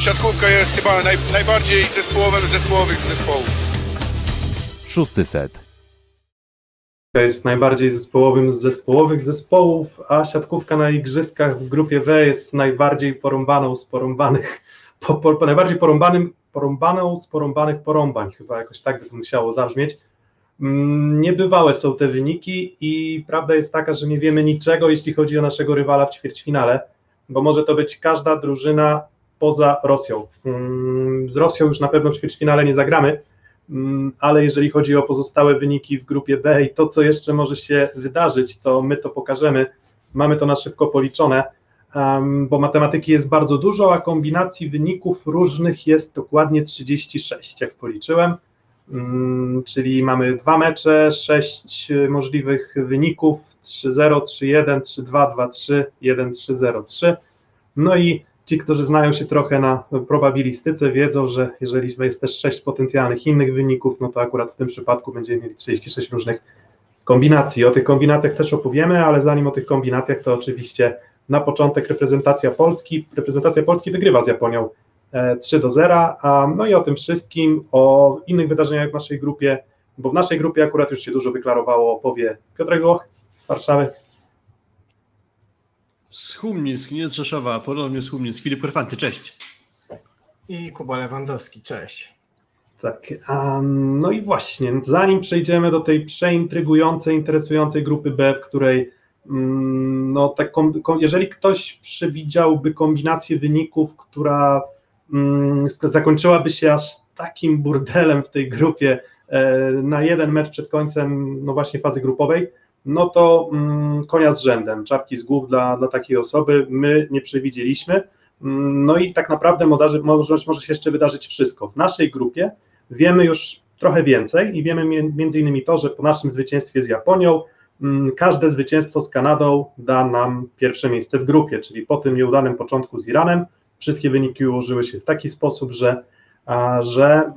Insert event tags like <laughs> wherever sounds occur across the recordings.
siatkówka jest chyba naj, najbardziej zespołowym z zespołowych z zespołów. Szósty set. jest najbardziej zespołowym z zespołowych zespołów, a siatkówka na igrzyskach w grupie W jest najbardziej porąbaną z porąbanych, <laughs> po, po, najbardziej porąbanym, porąbaną z porąbanych porąbań, chyba jakoś tak by to musiało zabrzmieć. Mm, Niebywałe są te wyniki i prawda jest taka, że nie wiemy niczego, jeśli chodzi o naszego rywala w ćwierćfinale, bo może to być każda drużyna poza Rosją. Mm, Z Rosją już na pewno w ćwierćfinale nie zagramy, Mm, ale jeżeli chodzi o pozostałe wyniki w grupie B i to, co jeszcze może się wydarzyć, to my to pokażemy. Mamy to na szybko policzone, bo matematyki jest bardzo dużo, a kombinacji wyników różnych jest dokładnie 36, jak policzyłem. Mm, czyli mamy dwa mecze, sześć możliwych wyników: 3-0, 3-1, 3-2, 2-3, 1-3, 0-3. No i ci, którzy znają się trochę na probabilistyce, wiedzą, że jeżeli jest też sześć potencjalnych innych wyników, no to akurat w tym przypadku będziemy mieli 36 różnych kombinacji. O tych kombinacjach też opowiemy, ale zanim o tych kombinacjach, to oczywiście na początek reprezentacja Polski. Reprezentacja Polski wygrywa z Japonią e, 3 do 0, a no i o tym wszystkim, o innych wydarzeniach w naszej grupie, bo w naszej grupie akurat już się dużo wyklarowało, opowie Piotrek Złoch z Warszawy. Z Humnisk, nie z Rzeszowa, a ponownie z Humnisk. Filip Korfanty, cześć. I Kuba Lewandowski, cześć. Tak, um, no i właśnie, zanim przejdziemy do tej przeintrygującej, interesującej grupy B, w której mm, no tak, kom, kom, jeżeli ktoś przewidziałby kombinację wyników, która mm, zakończyłaby się aż takim burdelem w tej grupie e, na jeden mecz przed końcem no właśnie fazy grupowej, no to mm, konia z rzędem, czapki z głów dla, dla takiej osoby, my nie przewidzieliśmy, Mm, no i tak naprawdę może, może, się jeszcze wydarzyć wszystko. W naszej grupie wiemy już trochę więcej i wiemy między innymi to, że po naszym zwycięstwie z Japonią mm, każde zwycięstwo z Kanadą da nam pierwsze miejsce w grupie, czyli po tym nieudanym początku z Iranem wszystkie wyniki ułożyły się w taki sposób, że, że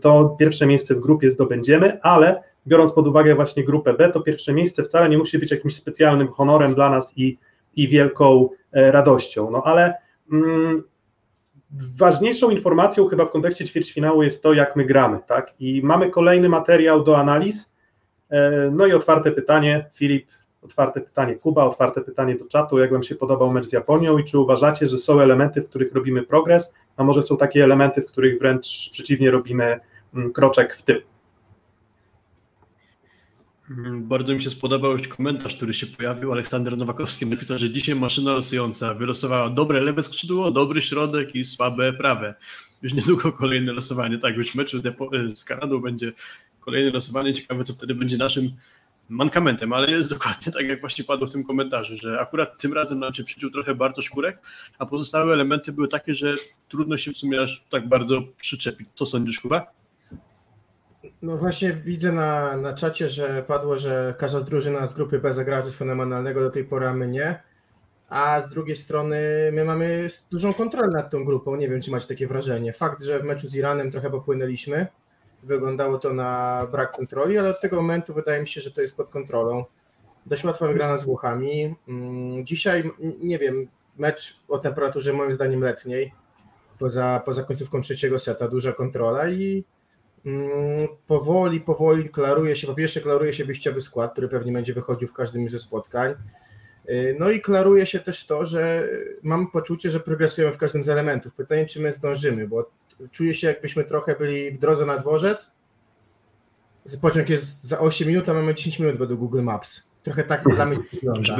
to pierwsze miejsce w grupie zdobędziemy, ale biorąc pod uwagę właśnie grupę B, to pierwsze miejsce wcale nie musi być jakimś specjalnym honorem dla nas i, i wielką e, radością, no ale mm, ważniejszą informacją chyba w kontekście ćwierćfinału jest to, jak my gramy, tak? I mamy kolejny materiał do analiz. E, No i otwarte pytanie, Filip, otwarte pytanie Kuba, otwarte pytanie do czatu, jak Wam się podobał mecz z Japonią i czy uważacie, że są elementy, w których robimy progres, a może są takie elementy, w których wręcz przeciwnie robimy mm, kroczek w tył? Bardzo mi się spodobał już komentarz, który się pojawił. Aleksander Nowakowski napisał, że dzisiaj maszyna losująca wylosowała dobre lewe skrzydło, dobry środek i słabe prawe. Już niedługo kolejne losowanie. Tak, już w meczu z Kanadą będzie kolejne losowanie. Ciekawe, co wtedy będzie naszym mankamentem, ale jest dokładnie tak, jak właśnie padło w tym komentarzu, że akurat tym razem nam się przyciął trochę Bartosz Kurek, a pozostałe elementy były takie, że trudno się w sumie aż tak bardzo przyczepić. Co sądzisz, Kuba? No właśnie widzę na, na czacie, że padło, że każda drużyna z grupy B zagrała coś fenomenalnego, do tej pory a my nie. A z drugiej strony my mamy dużą kontrolę nad tą grupą. Nie wiem, czy macie takie wrażenie. Fakt, że w meczu z Iranem trochę popłynęliśmy, wyglądało to na brak kontroli, ale od tego momentu wydaje mi się, że to jest pod kontrolą. Dość łatwa wygrana z Włochami. Mm, Dzisiaj, nie wiem, mecz o temperaturze moim zdaniem letniej, poza, poza końcówką trzeciego seta, duża kontrola i powoli, powoli klaruje się, po pierwsze klaruje się wyjściowy skład, który pewnie będzie wychodził w każdym ze spotkań. Y, No i klaruje się też to, że mam poczucie, że progresujemy w każdym z elementów. Pytanie, czy my zdążymy, bo czuję się jakbyśmy trochę byli w drodze na dworzec. Pociąg jest za 8 minut, a mamy 10 minut według Google Maps. Trochę tak dla mnie wygląda.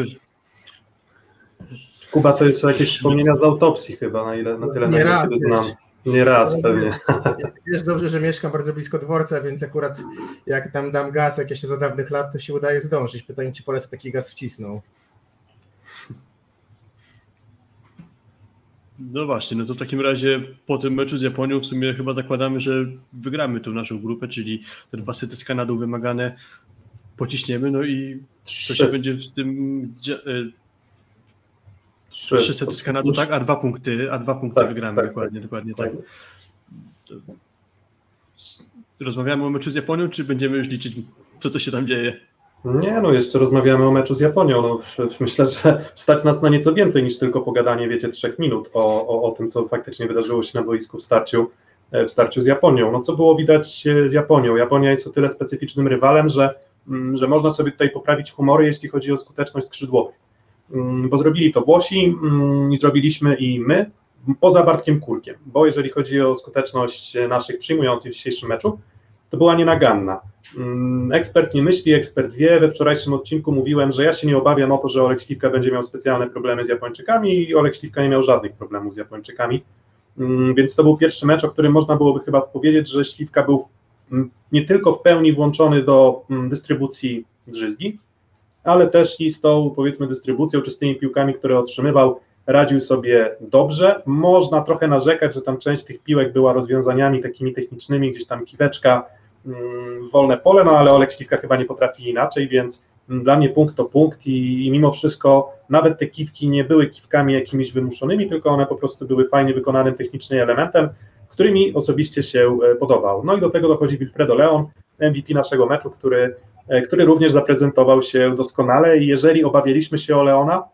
Kuba, to jest jakieś wspomnienia z autopsji chyba, na, ile, na tyle, Nie raz, znam. Nie raz pewnie. <laughs> Wiesz dobrze, że mieszkam bardzo blisko dworca, więc akurat jak tam dam gaz, jak jeszcze za dawnych lat, to się udaje zdążyć. Pytanie, czy polecę taki gaz wcisnął. no właśnie, no to w takim razie po tym meczu z Japonią w sumie chyba zakładamy, że wygramy tą naszą grupę, czyli te dwa sety z Kanadą wymagane pociśniemy, no i co się będzie w tym e, Trzy. trzy sety z Kanadą, tak? A dwa punkty, a dwa punkty Tak, wygramy, tak, dokładnie, dokładnie tak. Tak. Rozmawiamy o meczu z Japonią, czy będziemy już liczyć, co to się tam dzieje? Nie, no jeszcze rozmawiamy o meczu z Japonią. No, myślę, że <laughs> stać nas na nieco więcej niż tylko pogadanie, wiecie, trzech minut o, o, o tym, co faktycznie wydarzyło się na boisku w starciu, e, w starciu z Japonią. No co było widać e, z Japonią? Japonia jest o tyle specyficznym rywalem, że, mm, że można sobie tutaj poprawić humory, jeśli chodzi o skuteczność skrzydłowych. Mm, bo zrobili to Włosi mm, i zrobiliśmy i my, poza Bartkiem Kulkiem, bo jeżeli chodzi o skuteczność naszych przyjmujących w dzisiejszym meczu, to była nienaganna. Mm, ekspert nie myśli, ekspert wie. We wczorajszym odcinku mówiłem, że ja się nie obawiam o to, że Olek Śliwka będzie miał specjalne problemy z Japończykami i Olek Śliwka nie miał żadnych problemów z Japończykami. Więc to był pierwszy mecz, o którym można byłoby chyba powiedzieć, że Śliwka był nie tylko w pełni włączony do dystrybucji drzyzgi, ale też i z tą powiedzmy dystrybucją czy z tymi piłkami, które otrzymywał, radził sobie dobrze. Można trochę narzekać, że tam część tych piłek była rozwiązaniami takimi technicznymi, gdzieś tam kiweczka, mm, wolne pole, no ale Olek Śliwka chyba nie potrafi inaczej, więc dla mnie punkt to punkt i, i, mimo wszystko nawet te kiwki nie były kiwkami jakimiś wymuszonymi, tylko one po prostu były fajnie wykonanym technicznie elementem, który mi osobiście się e, podobał. No i do tego dochodzi Wilfredo Leon, MVP naszego meczu, który, który również zaprezentował się doskonale jeżeli obawialiśmy się o Leona,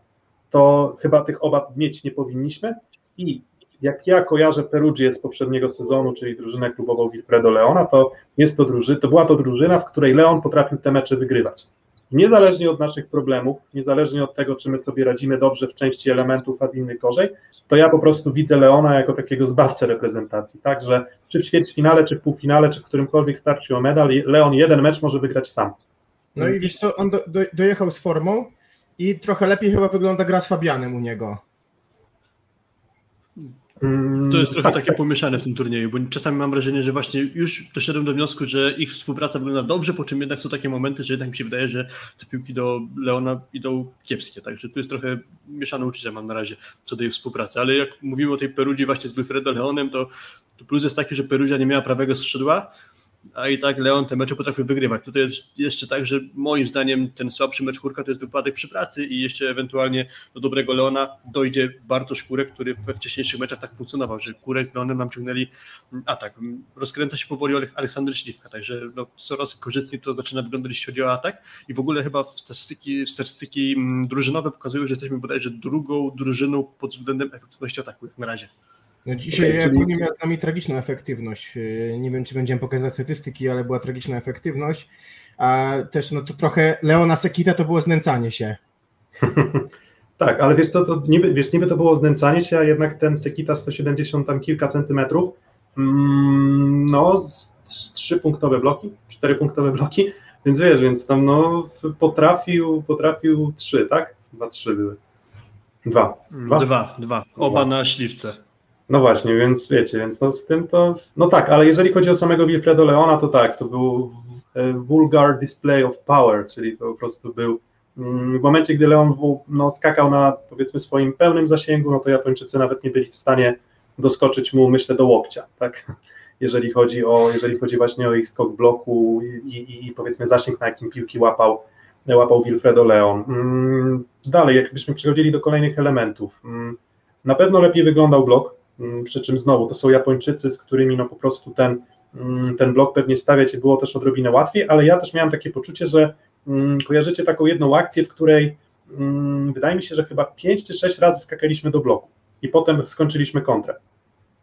to chyba tych obaw mieć nie powinniśmy. I jak ja kojarzę Perugię z poprzedniego sezonu, czyli drużynę klubową Wilfredo Leona, to jest to drużyna, to była to drużyna, w której Leon potrafił te mecze wygrywać. Niezależnie od naszych problemów, niezależnie od tego, czy my sobie radzimy dobrze w części elementów, a w innych gorzej, to ja po prostu widzę Leona jako takiego zbawcę reprezentacji, tak, że czy w ćwierćfinale, czy w półfinale, czy w którymkolwiek starciu o medal, Leon jeden mecz może wygrać sam. No i wiesz co, on do, do, dojechał z formą, i trochę lepiej chyba wygląda gra z Fabianem u niego. Mm, to jest trochę takie pomieszane w tym turnieju, bo czasami mam wrażenie, że właśnie już doszedłem do wniosku, że ich współpraca wygląda dobrze, po czym jednak są takie momenty, że jednak mi się wydaje, że te piłki do Leona idą kiepskie, także tu jest trochę mieszane uczucia mam na razie co do jej współpracy, ale jak mówimy o tej Perudzi właśnie z Wilfredo Leonem, to, to plus jest taki, że Peruzia nie miała prawego skrzydła, a i tak Leon te mecze potrafił wygrywać. Tutaj jest jeszcze tak, że moim zdaniem ten słabszy mecz Kurka to jest wypadek przy pracy i jeszcze ewentualnie do dobrego Leona dojdzie Bartosz Kurek, który we wcześniejszych meczach tak funkcjonował, że Kurek z Leonem nam ciągnęli atak. Rozkręca się powoli Aleksander Śliwka, także no, coraz korzystniej to zaczyna wyglądać, jeśli chodzi o atak i w ogóle chyba statystyki, statystyki mm, drużynowe pokazują, że jesteśmy bodajże drugą drużyną pod względem efektywności ataku jak na razie. No dzisiaj okay, czyli... Japonia miała z nami tragiczną efektywność. Y, nie wiem, czy będziemy pokazywać statystyki, ale była tragiczna efektywność. A też no to trochę Leona Sekita to było znęcanie się. <laughs> tak, ale wiesz co, to niby, wiesz, niby to było znęcanie się, a jednak ten Sekita 170 tam kilka centymetrów, mm, no trzypunktowe bloki, czterypunktowe bloki, więc wiesz, więc tam no potrafił, potrafił trzy, tak? Dwa, trzy były. Dwa. Dwa, dwa. dwa. Oba dwa. na śliwce. No właśnie, więc wiecie, więc no z tym to. No tak, ale jeżeli chodzi o samego Wilfredo Leona, to tak, to był e, vulgar display of power, czyli to po prostu był. Mm, w momencie, gdy Leon no, skakał na powiedzmy swoim pełnym zasięgu, no to Japończycy nawet nie byli w stanie doskoczyć mu, myślę, do łokcia, tak? <laughs> Jeżeli chodzi o, jeżeli chodzi właśnie o ich skok bloku i, i, i powiedzmy zasięg, na jakim piłki łapał, łapał Wilfredo Leon. Mm, dalej, jakbyśmy przechodzili do kolejnych elementów. Mm, na pewno lepiej wyglądał blok, przy czym znowu to są Japończycy, z którymi no po prostu ten, mm, ten blok pewnie stawiać było też odrobinę łatwiej, ale ja też miałem takie poczucie, że mm, kojarzycie taką jedną akcję, w której wydaje mi się, że chyba 5 czy 6 razy skakaliśmy do bloku i potem skończyliśmy kontrę.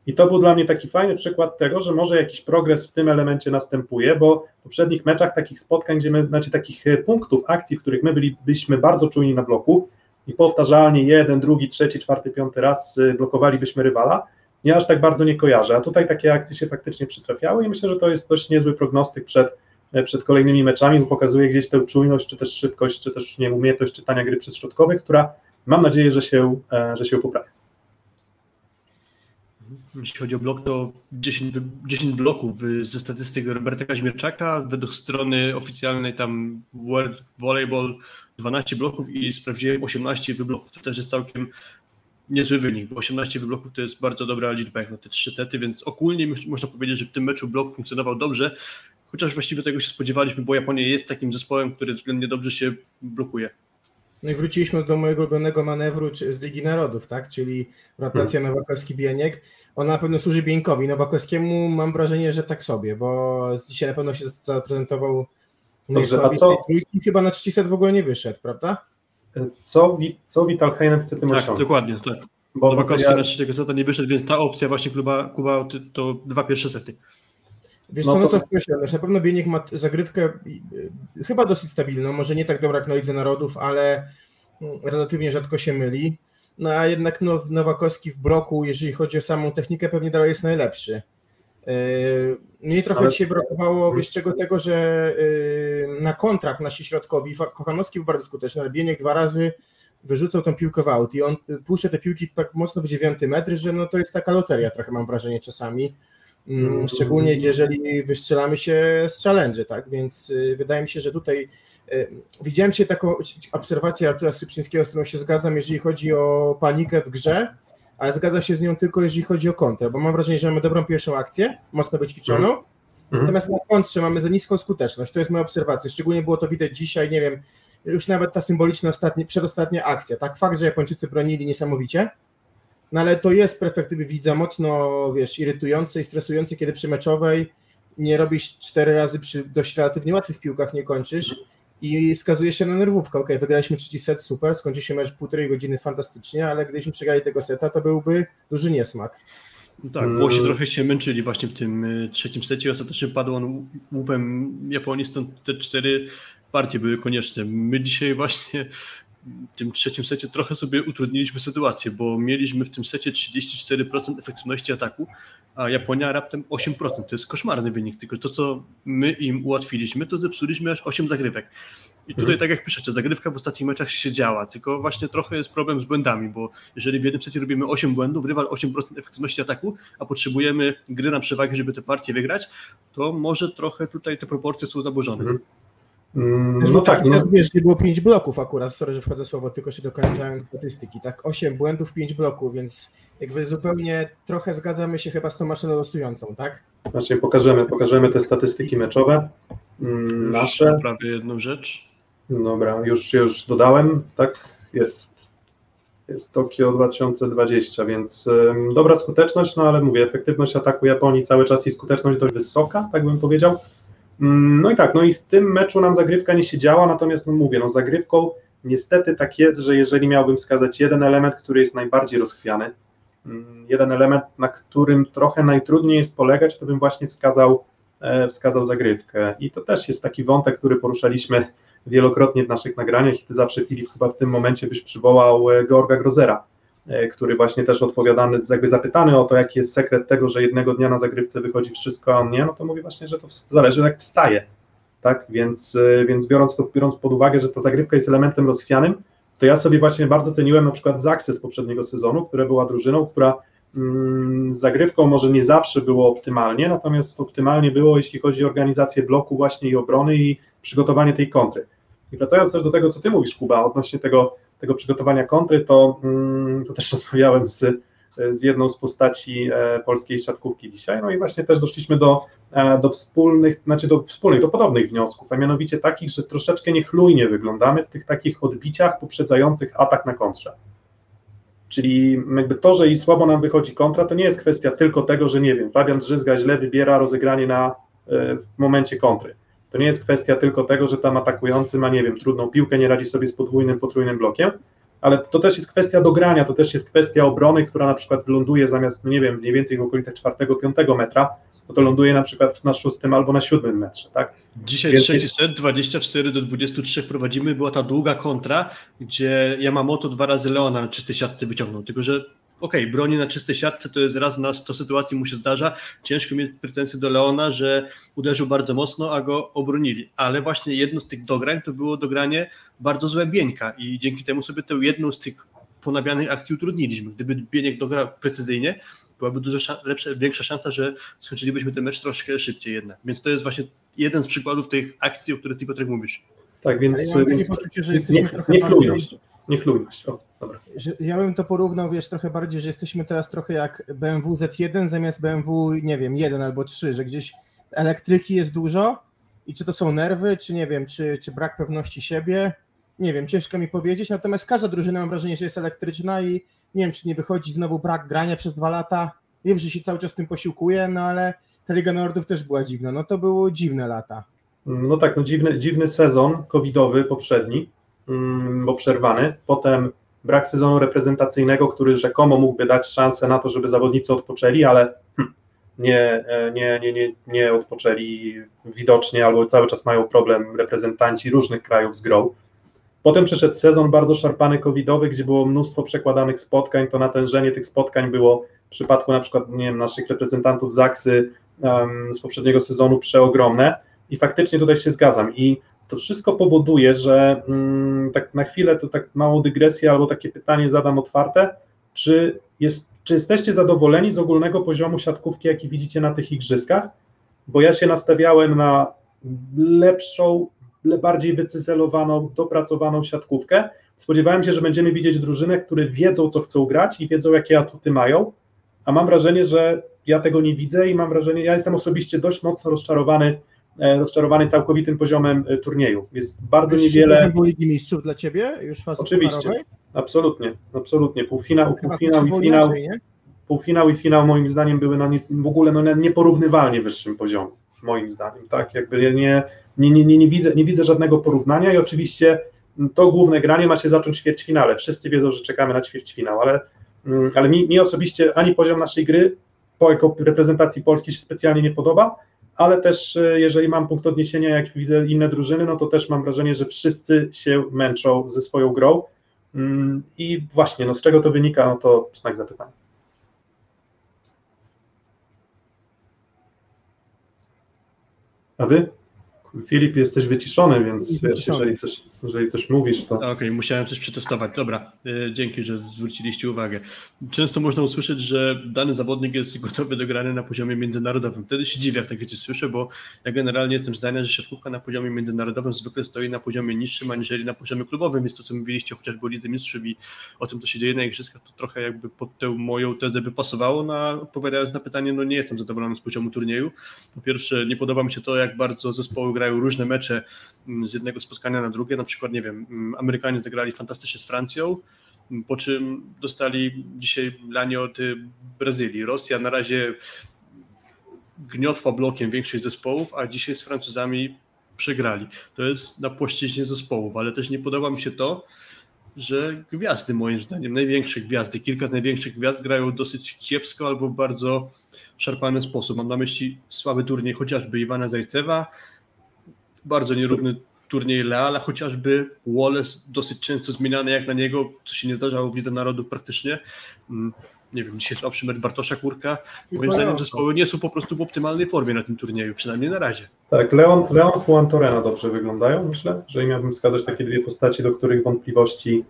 I to był dla mnie taki fajny przykład tego, że może jakiś progres w tym elemencie następuje, bo w poprzednich meczach takich spotkań, gdzie my, znaczy takich e, punktów, akcji, w których my byliśmy bardzo czujni na bloku, i powtarzalnie jeden, drugi, trzeci, czwarty, piąty raz y, blokowalibyśmy rywala, ja aż tak bardzo nie kojarzę, a tutaj takie akcje się faktycznie przytrafiały i myślę, że to jest dość niezły prognostyk przed, e, przed kolejnymi meczami, bo pokazuje gdzieś tę czujność, czy też szybkość, czy też nie umiejętność czytania gry przez środkowych, która mam nadzieję, że się, e, że się poprawi. Jeśli chodzi o blok, to 10, 10 bloków ze statystyk Roberta Kaźmierczaka, według strony oficjalnej tam World Volleyball 12 bloków i sprawdziłem 18 wybloków. To też jest całkiem niezły wynik, bo 18 wybloków to jest bardzo dobra liczba jak na te trzy sety, więc ogólnie można powiedzieć, że w tym meczu blok funkcjonował dobrze, chociaż właściwie tego się spodziewaliśmy, bo Japonia jest takim zespołem, który względnie dobrze się blokuje. No i wróciliśmy do mojego ulubionego manewru z Ligi Narodów, tak? Czyli rotacja hmm. Nowakowski-Bieniek. Ona na pewno służy Bieńkowi. Nowakowskiemu mam wrażenie, że tak sobie, bo dzisiaj na pewno się zaprezentował i Dobrze, a co- trójki chyba na trzeci set w ogóle nie wyszedł, prawda? Co, co Vital Heinen chce tym Tak, osiągnąć? dokładnie, tak. Bo Nowakowski ja, na trzeciego seta nie wyszedł, więc ta opcja właśnie kluba Kuba to, to dwa pierwsze sety. Wiesz No co, no to- co na pewno Bieniek ma zagrywkę y, y, chyba dosyć stabilną, może nie tak dobra jak na Lidze Narodów, ale mm, relatywnie rzadko się myli. No a jednak no, Nowakowski w bloku, jeżeli chodzi o samą technikę, pewnie dalej jest najlepszy. Yy, Mnie trochę Ale- dzisiaj brakowało, wiesz czego, tego, że na kontrach nasi środkowi, Kochanowski był bardzo skuteczny, ale Bieniek dwa razy wyrzucał tą piłkę w aut i on y, puszcza te piłki tak mocno w dziewiąty metr, że no to jest taka loteria trochę mam wrażenie czasami. Mm. Szczególnie jeżeli wystrzelamy się z challenge, tak? Więc y, wydaje mi się, że tutaj y, widziałem się taką obserwację Artura Skrzypczyńskiego, z którą się zgadzam, jeżeli chodzi o panikę w grze, ale zgadza się z nią tylko jeżeli chodzi o kontrę, bo mam wrażenie, że mamy dobrą pierwszą akcję, mocno wyćwiczoną, Mhm. natomiast na kontrze mamy za niską skuteczność. To jest moja obserwacja. Szczególnie było to widać dzisiaj, nie wiem, już nawet ta symboliczna ostatnia, przedostatnia akcja. Tak, fakt, że Japończycy bronili niesamowicie, no ale to jest z perspektywy widza mocno, wiesz, irytujące i stresujące, kiedy przy meczowej nie robisz cztery razy przy dość relatywnie łatwych piłkach, nie kończysz i skazuje się na nerwówkę. Okej, wygraliśmy trzeci set, super, skończy się mecz półtorej godziny fantastycznie, ale gdybyśmy przegrali tego seta, to byłby duży niesmak. No Tak, Mm. Włosi trochę się męczyli właśnie w tym y, trzecim secie. Ostatecznie padł on łupem Japonii, stąd te cztery partie były konieczne. My dzisiaj właśnie tym trzecim secie trochę sobie utrudniliśmy sytuację, bo mieliśmy w tym secie 34% efektywności ataku, a Japonia raptem 8%. To jest koszmarny wynik, tylko to, co my im ułatwiliśmy, to zepsuliśmy aż 8 zagrywek. I tutaj, Mhm. tak jak piszecie, zagrywka w ostatnich meczach się działa, tylko właśnie trochę jest problem z błędami, bo jeżeli w jednym secie robimy 8 błędów, rywal 8% efektywności ataku, a potrzebujemy gry na przewagę, żeby tę partię wygrać, to może trochę tutaj te proporcje są zaburzone. Mm, Wiesz, No tak, no, wiesz, gdzie było 5 bloków akurat, sorry, że wchodzę słowo, tylko się dokończałem statystyki, tak, 8 błędów, 5 bloków, więc jakby zupełnie trochę zgadzamy się chyba z tą maszyną losującą, tak? właśnie pokażemy, pokażemy te statystyki meczowe. Mm, Nasze. Prawie jedną rzecz. Dobra, już, już dodałem, tak jest. Jest Tokio 2020, więc ym, dobra skuteczność, no ale mówię, efektywność ataku Japonii cały czas i skuteczność dość wysoka, tak bym powiedział. Ym, no i tak, no i w tym meczu nam zagrywka nie siedziała, natomiast no mówię, no zagrywką niestety tak jest, że jeżeli miałbym wskazać jeden element, który jest najbardziej rozchwiany, ym, jeden element, na którym trochę najtrudniej jest polegać, to bym właśnie wskazał, e, wskazał zagrywkę. I to też jest taki wątek, który poruszaliśmy wielokrotnie w naszych nagraniach i ty zawsze, Filip, chyba w tym momencie byś przywołał e, Georga Grozera, który właśnie też odpowiadany, jakby zapytany o to, jaki jest sekret tego, że jednego dnia na zagrywce wychodzi wszystko, a on nie, no to mówi właśnie, że to zależy jak wstaje, tak, więc, e, więc biorąc, to, biorąc pod uwagę, że ta zagrywka jest elementem rozchwianym, to ja sobie właśnie bardzo ceniłem na przykład Zaksy z poprzedniego sezonu, która była drużyną, która mm, z zagrywką może nie zawsze było optymalnie, natomiast optymalnie było, jeśli chodzi o organizację bloku właśnie i obrony i przygotowanie tej kontry. I wracając też do tego, co ty mówisz, Kuba, odnośnie tego, tego przygotowania kontry, to, mm, to też <laughs> rozmawiałem z, z jedną z postaci e, polskiej siatkówki dzisiaj, no i właśnie też doszliśmy do, e, do wspólnych, znaczy do wspólnych, do podobnych wniosków, a mianowicie takich, że troszeczkę niechlujnie wyglądamy w tych takich odbiciach poprzedzających atak na kontrze. Czyli jakby to, że i słabo nam wychodzi kontra, to nie jest kwestia tylko tego, że nie wiem, Fabian Drzyzga źle wybiera rozegranie na, e, w momencie kontry. To nie jest kwestia tylko tego, że tam atakujący ma, nie wiem, trudną piłkę, nie radzi sobie z podwójnym, potrójnym blokiem, ale to też jest kwestia dogrania, to też jest kwestia obrony, która na przykład wyląduje zamiast, no nie wiem, mniej więcej w okolicach czwartego, piątego metra, to to ląduje na przykład na szóstym albo na siódmym metrze, tak? Dzisiaj Więc trzeci set, 24 do 23 prowadzimy, była ta długa kontra, gdzie Yamamoto dwa razy Leona na czystej siatce wyciągnął, tylko że okej, broni na czystej siatce to jest raz na 100 sytuacji mu się zdarza, ciężko mieć pretensje do Leona, że uderzył bardzo mocno, a go obronili, ale właśnie jedno z tych dograń to było dogranie bardzo złe Bieńka i dzięki temu sobie tę jedną z tych ponabianych akcji utrudniliśmy. Gdyby Bieniek dograł precyzyjnie, byłaby dużo lepsza, większa szansa, że skończylibyśmy ten mecz troszkę szybciej jednak. Więc to jest właśnie jeden z przykładów tych akcji, o których ty Piotrek mówisz. Tak, więc, ja mam takie więc poczucie, że jesteśmy nie, trochę niechlujność, bardziej... niechlujność, o, dobra. Ja bym to porównał, wiesz, trochę bardziej, że jesteśmy teraz trochę jak BMW Z1 zamiast BMW, nie wiem, 1 albo 3, że gdzieś elektryki jest dużo i czy to są nerwy, czy nie wiem, czy, czy brak pewności siebie, nie wiem, ciężko mi powiedzieć, natomiast każda drużyna mam wrażenie, że jest elektryczna i nie wiem, czy nie wychodzi znowu brak grania przez dwa lata, wiem, że się cały czas tym posiłkuje, no ale ta Liga Nordów też była dziwna, no to były dziwne lata. No tak, no dziwny, dziwny sezon covidowy poprzedni, bo przerwany. Potem brak sezonu reprezentacyjnego, który rzekomo mógłby dać szansę na to, żeby zawodnicy odpoczęli, ale hm, nie, nie, nie, nie, nie odpoczęli widocznie, albo cały czas mają problem reprezentanci różnych krajów z grą. Potem przyszedł sezon bardzo szarpany covidowy, gdzie było mnóstwo przekładanych spotkań, to natężenie tych spotkań było w przypadku na przykład nie wiem, naszych reprezentantów Zaksy um, z poprzedniego sezonu przeogromne i faktycznie tutaj się zgadzam i to wszystko powoduje, że um, tak na chwilę to tak małą dygresję albo takie pytanie zadam otwarte, czy, jest, czy jesteście zadowoleni z ogólnego poziomu siatkówki, jaki widzicie na tych igrzyskach? Bo ja się nastawiałem na lepszą, bardziej wycyzelowaną, dopracowaną siatkówkę. Spodziewałem się, że będziemy widzieć drużynę, które wiedzą, co chcą grać i wiedzą, jakie atuty mają, a mam wrażenie, że ja tego nie widzę i mam wrażenie, ja jestem osobiście dość mocno rozczarowany, rozczarowany całkowitym poziomem e, turnieju. Jest bardzo niewiele. był Ligi Mistrzów dla ciebie już w fazie Oczywiście, pucharowej? absolutnie, absolutnie. Półfinał, Chyba półfinał było i finał, inaczej, półfinał i finał moim zdaniem były na nie, w ogóle no, na nieporównywalnie wyższym poziomie, moim zdaniem, tak, jakby ja nie, nie, nie, nie, nie, widzę, nie widzę żadnego porównania i oczywiście to główne granie ma się zacząć w ćwierćfinale, wszyscy wiedzą, że czekamy na ćwierćfinał, ale, mm, ale mi, mi osobiście ani poziom naszej gry po jako reprezentacji Polski się specjalnie nie podoba, ale też e, jeżeli mam punkt odniesienia, jak widzę inne drużyny, no to też mam wrażenie, że wszyscy się męczą ze swoją grą Mm, i właśnie, no z czego to wynika, no to znak zapytania. A wy? Filip, jesteś wyciszony, więc Wyciszony. jeżeli, coś, jeżeli coś mówisz, to... Okej, musiałem coś przetestować. Dobra, e, dzięki, że zwróciliście uwagę. Często można usłyszeć, że dany zawodnik jest gotowy do grania na poziomie międzynarodowym. Wtedy się dziwię, jak takie coś słyszę, bo ja generalnie jestem zdania, że siatkówka na poziomie międzynarodowym zwykle stoi na poziomie niższym, aniżeli na poziomie klubowym. Jest to, co mówiliście chociażby o Lidze Mistrzów i o tym, co się dzieje na igrzyskach, to trochę jakby pod tę moją tezę by pasowało. Na, odpowiadając na pytanie, no nie jestem zadowolony z poziomu turnieju. Po pierwsze, nie podoba mi się to, jak bardzo zespoły grają różne mecze mm, z jednego spotkania na drugie. Na przykład, nie wiem, mm, Amerykanie zagrali fantastycznie z Francją, mm, po czym dostali dzisiaj lanie od y, Brazylii. Rosja na razie gniotła blokiem większość zespołów, a dzisiaj z Francuzami przegrali. To jest na płaszczyźnie zespołów, ale też nie podoba mi się to, że gwiazdy moim zdaniem, największe gwiazdy, kilka z największych gwiazd grają dosyć kiepsko albo w bardzo szarpany sposób. Mam na myśli słaby turniej chociażby Iwana Zajcewa, bardzo nierówny turniej Leala, chociażby Wallace dosyć często zmieniany jak na niego, co się nie zdarzało w Lidze Narodów praktycznie. Mm, Nie wiem, dzisiaj słabszy mecz Bartosza Kurka. Moim zdaniem zespoły nie są po prostu w optymalnej formie na tym turnieju, przynajmniej na razie. Tak, Leon, Leon Juan Torena dobrze wyglądają, myślę, że miałbym wskazać takie dwie postaci, do których wątpliwości,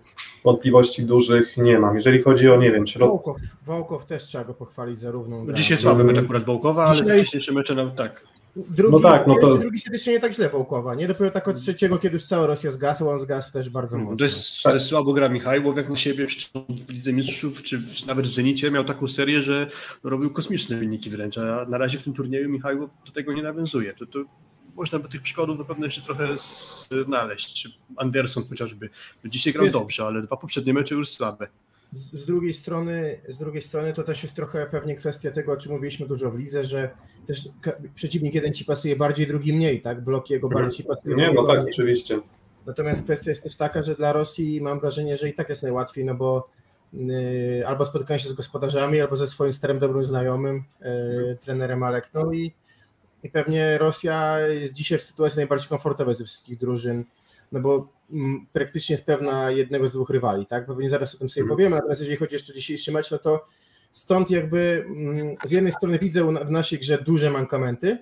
wątpliwości dużych nie mam. Jeżeli chodzi o, nie wiem, środ... Wołkow, Wołkow też trzeba go pochwalić za równą grę. Dzisiaj słaby mecz akurat Wołkowa, ale Dzisiaj- dzisiejsze mecze nam tak. Drugi, No tak, no to- drugi się też nie tak źle Wołkowa, nie? Dopiero tak od trzeciego, kiedy już cała Rosja zgasła, on zgasł też bardzo mocno. To jest, to jest słabo gra Michajłow jak na siebie, czy w Lidze Mistrzów, czy nawet w Zenicie miał taką serię, że robił kosmiczne wyniki wręcz, a na razie w tym turnieju Michajłow do tego nie nawiązuje. To, to można by tych przykładów na pewno jeszcze trochę znaleźć. Anderson chociażby. Dzisiaj grał Jest- dobrze, ale dwa poprzednie mecze już słabe. Z, z, drugiej strony, z drugiej strony to też jest trochę pewnie kwestia tego, o czym mówiliśmy dużo w lidze, że też przeciwnik jeden ci pasuje bardziej, drugi mniej, tak? Blok jego bardziej ci pasuje. Nie, no tak, oczywiście. Natomiast kwestia jest też taka, że dla Rosji mam wrażenie, że i tak jest najłatwiej, no bo yy, albo spotkają się z gospodarzami, albo ze swoim starym dobrym znajomym, yy, trenerem Alekną i, i pewnie Rosja jest dzisiaj w sytuacji najbardziej komfortowej ze wszystkich drużyn, no bo praktycznie jest pewna jednego z dwóch rywali, tak? Pewnie zaraz o tym sobie Mhm. powiemy, natomiast jeżeli chodzi jeszcze o dzisiejszy mecz, no to stąd jakby z jednej strony widzę w naszej grze duże mankamenty,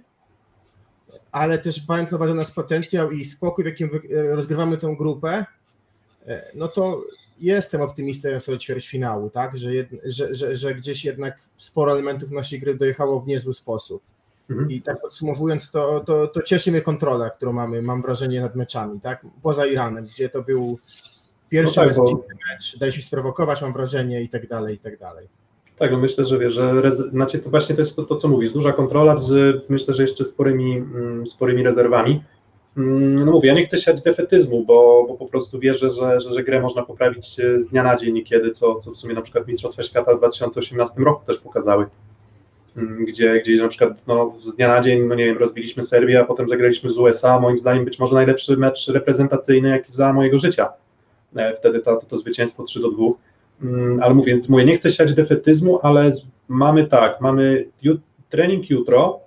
ale też mając na uwadze nasz potencjał i spokój, w jakim e, rozgrywamy tę grupę, e, no to jestem optymistą co do ćwierćfinału, tak? Że, jed, że, że, że gdzieś jednak sporo elementów naszej gry dojechało w niezły sposób. Mhm. I tak podsumowując, to, to, to cieszy mnie kontrola, którą mamy, mam wrażenie, nad meczami, tak? Poza Iranem, gdzie to był pierwszy No tak, bo- mecz, daj się sprowokować, mam wrażenie, i tak dalej, i tak dalej. Tak, no myślę, że wiesz, że rez... znaczy to właśnie to jest to, to, co mówisz, duża kontrola z myślę, że jeszcze sporymi, mm, sporymi rezerwami. Mm, No mówię, ja nie chcę siać defetyzmu, bo, bo po prostu wierzę, że, że, że grę można poprawić e, z dnia na dzień niekiedy, co, co w sumie na przykład Mistrzostwa Świata w 2018 roku też pokazały. Mm, gdzie, gdzie na przykład no, z dnia na dzień, no nie wiem, rozbiliśmy Serbię, a potem zagraliśmy z USA, moim zdaniem być może najlepszy mecz reprezentacyjny, jaki za mojego życia. E, wtedy to, to, to zwycięstwo 3 do 2. Mm, ale mówię, więc mówię, nie chcę siać defetyzmu, ale mamy tak, mamy trening jutro,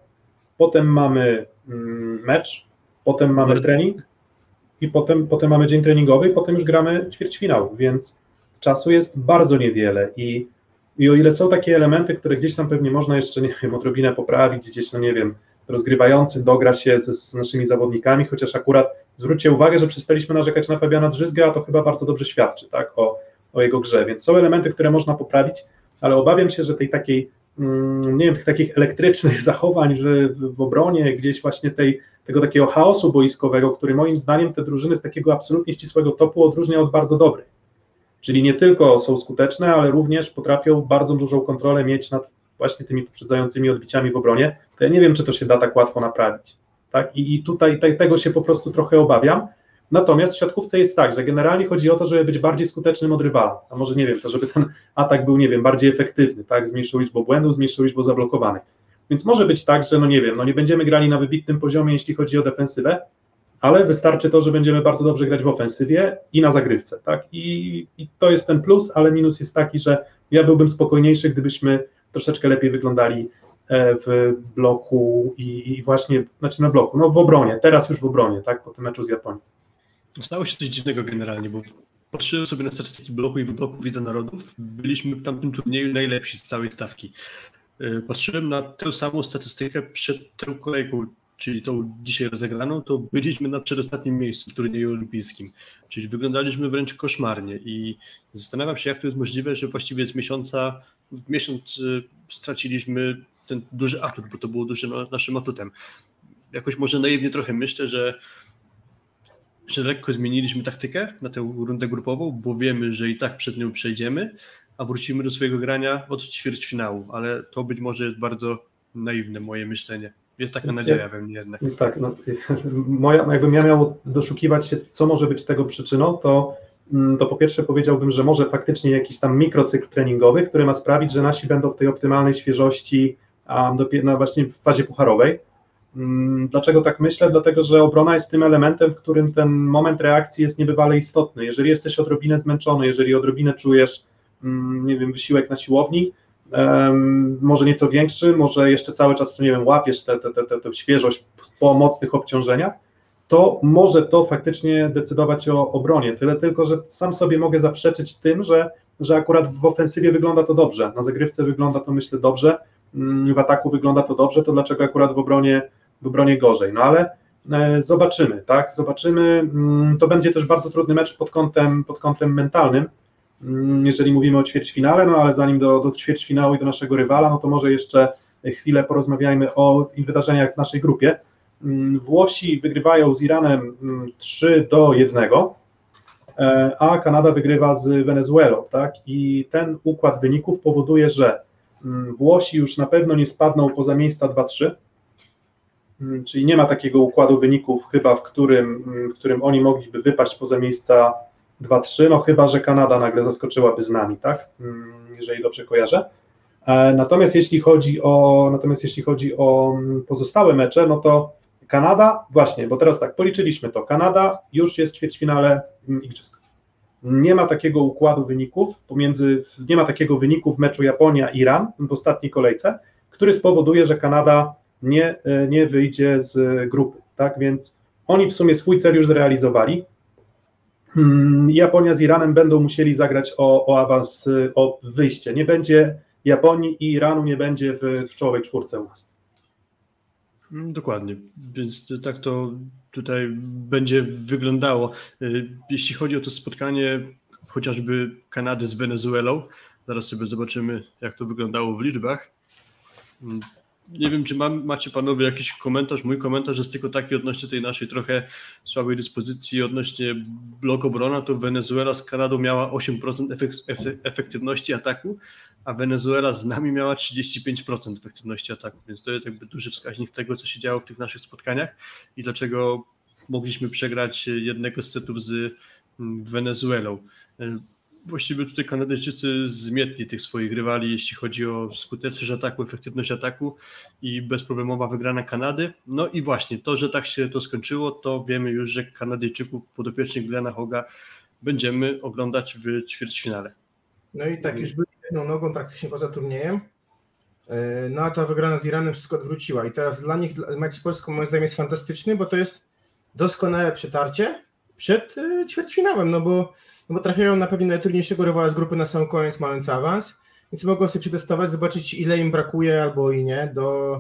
potem mamy mm, mecz, potem mamy trening i potem, potem mamy dzień treningowy i potem już gramy ćwierćfinał, więc czasu jest bardzo niewiele i, i o ile są takie elementy, które gdzieś tam pewnie można jeszcze, nie wiem, odrobinę poprawić, gdzieś, no nie wiem, rozgrywający dogra się z, z naszymi zawodnikami, chociaż akurat zwróćcie uwagę, że przestaliśmy narzekać na Fabiana Drzyzga, a to chyba bardzo dobrze świadczy, tak, o, o jego grze, więc są elementy, które można poprawić, ale obawiam się, że tej takiej, mm, nie wiem, tych takich elektrycznych <laughs> zachowań że w, w obronie, gdzieś właśnie tej, tego takiego chaosu boiskowego, który moim zdaniem te drużyny z takiego absolutnie ścisłego topu odróżnia od bardzo dobrych. Czyli nie tylko są skuteczne, ale również potrafią bardzo dużą kontrolę mieć nad właśnie tymi poprzedzającymi odbiciami w obronie. To ja nie wiem, czy to się da tak łatwo naprawić. Tak? I, i tutaj tego się po prostu trochę obawiam. Natomiast w siatkówce jest tak, że generalnie chodzi o to, żeby być bardziej skutecznym od rywala. A może nie wiem, to żeby ten atak był, nie wiem, bardziej efektywny, tak? Zmniejszył liczbę błędów, zmniejszył liczbę zablokowanych. Więc może być tak, że no nie wiem, no nie będziemy grali na wybitnym poziomie, jeśli chodzi o defensywę, ale wystarczy to, że będziemy bardzo dobrze grać w ofensywie i na zagrywce, tak? I, I, to jest ten plus, ale minus jest taki, że ja byłbym spokojniejszy, gdybyśmy troszeczkę lepiej wyglądali e, w bloku i, właśnie, znaczy na bloku, no w obronie, teraz już w obronie, tak, po tym meczu z Japonią. Stało się coś dziwnego generalnie, bo patrzyłem sobie na statystyki bloku i w bloku Widza Narodów. Byliśmy w tamtym turnieju najlepsi z całej stawki. E, patrzyłem na tę samą statystykę przed tą kolejką, czyli tą dzisiaj rozegraną, to byliśmy na przedostatnim miejscu w turnieju olimpijskim. Czyli wyglądaliśmy wręcz koszmarnie i zastanawiam się, jak to jest możliwe, że właściwie z miesiąca w miesiąc e, straciliśmy ten duży atut, bo to było dużym naszym atutem. Jakoś może naiwnie trochę myślę, że że lekko zmieniliśmy taktykę na tę rundę grupową, bo wiemy, że i tak przed nią przejdziemy, a wrócimy do swojego grania od ćwierćfinału, ale to być może jest bardzo naiwne moje myślenie. Jest taka nadzieja we mnie jednak. <laughs> Tak, no, <laughs> moja, jakbym ja miał doszukiwać się, co może być tego przyczyną, to, mm, to po pierwsze powiedziałbym, że może faktycznie jakiś tam mikrocykl treningowy, który ma sprawić, że nasi będą w tej optymalnej świeżości a, dopiero, no właśnie w fazie pucharowej, Mm, dlaczego tak myślę? Dlatego, że obrona jest tym elementem, w którym ten moment reakcji jest niebywale istotny. Jeżeli jesteś odrobinę zmęczony, jeżeli odrobinę czujesz, mm, nie wiem, wysiłek na siłowni, może nieco większy, może jeszcze cały czas, nie wiem, łapiesz tę te, te, te, te świeżość po mocnych obciążeniach, to może to faktycznie decydować o obronie. Tyle tylko, że sam sobie mogę zaprzeczyć tym, że, że akurat w ofensywie wygląda to dobrze, na zagrywce wygląda to myślę dobrze, mm, w ataku wygląda to dobrze, to dlaczego akurat w obronie w obronie gorzej. No ale e, zobaczymy, tak? Zobaczymy. Mm, to będzie też bardzo trudny mecz pod kątem, pod kątem mentalnym, jeżeli mówimy o ćwierćfinale, no ale zanim do, do ćwierćfinału i do naszego rywala, no to może jeszcze chwilę porozmawiajmy o wydarzeniach w naszej grupie. Mm, Włosi wygrywają z Iranem 3 do 1, e, a Kanada wygrywa z Wenezuelą, tak? I ten układ wyników powoduje, że Włosi już na pewno nie spadną poza miejsca 2-3, Mm, czyli nie ma takiego układu wyników chyba, w którym, mm, w którym oni mogliby wypaść poza miejsca 2-3, no chyba, że Kanada nagle zaskoczyłaby z nami, tak, mm, jeżeli dobrze kojarzę. E, natomiast jeśli chodzi o, natomiast jeśli chodzi o pozostałe mecze, no to Kanada, właśnie, bo teraz tak, policzyliśmy to, Kanada już jest w ćwierćfinale Igrzysk. Nie ma takiego układu wyników pomiędzy, nie ma takiego wyniku w meczu Japonia-Iran w ostatniej kolejce, który spowoduje, że Kanada nie, e, nie wyjdzie z grupy. Tak więc oni w sumie swój cel już zrealizowali. Hmm, Japonia z Iranem będą musieli zagrać o, o awans, o wyjście. Nie będzie Japonii i Iranu nie będzie w, w czołowej czwórce u nas. Mm, dokładnie, więc tak to tutaj będzie wyglądało. E, jeśli chodzi o to spotkanie chociażby Kanady z Wenezuelą, zaraz sobie zobaczymy, jak to wyglądało w liczbach. Nie wiem, czy mam, macie panowie jakiś komentarz. Mój komentarz jest tylko taki odnośnie tej naszej trochę słabej dyspozycji odnośnie bloku obrona, to Wenezuela z Kanadą miała 8% efektywności ataku, a Wenezuela z nami miała 35% efektywności ataku, więc to jest jakby duży wskaźnik tego, co się działo w tych naszych spotkaniach i dlaczego mogliśmy przegrać jednego z setów z mm, Wenezuelą. Właściwie tutaj Kanadyjczycy zmietli tych swoich rywali, jeśli chodzi o skuteczność ataku, efektywność ataku i bezproblemowa wygrana Kanady. No i właśnie to, że tak się to skończyło, to wiemy już, że Kanadyjczyków podopiecznych Glena Hoga będziemy oglądać w ćwierćfinale. No i tak już byli jedną nogą praktycznie poza turniejem. E, no a ta wygrana z Iranem wszystko odwróciła i teraz dla nich mecz z Polską moim zdaniem jest fantastyczny, bo to jest doskonałe przetarcie przed e, ćwierćfinałem, no bo, no bo trafiają na pewnie najtrudniejszego rywala z grupy na sam koniec, mając awans, więc mogą sobie przetestować, zobaczyć ile im brakuje albo i nie do,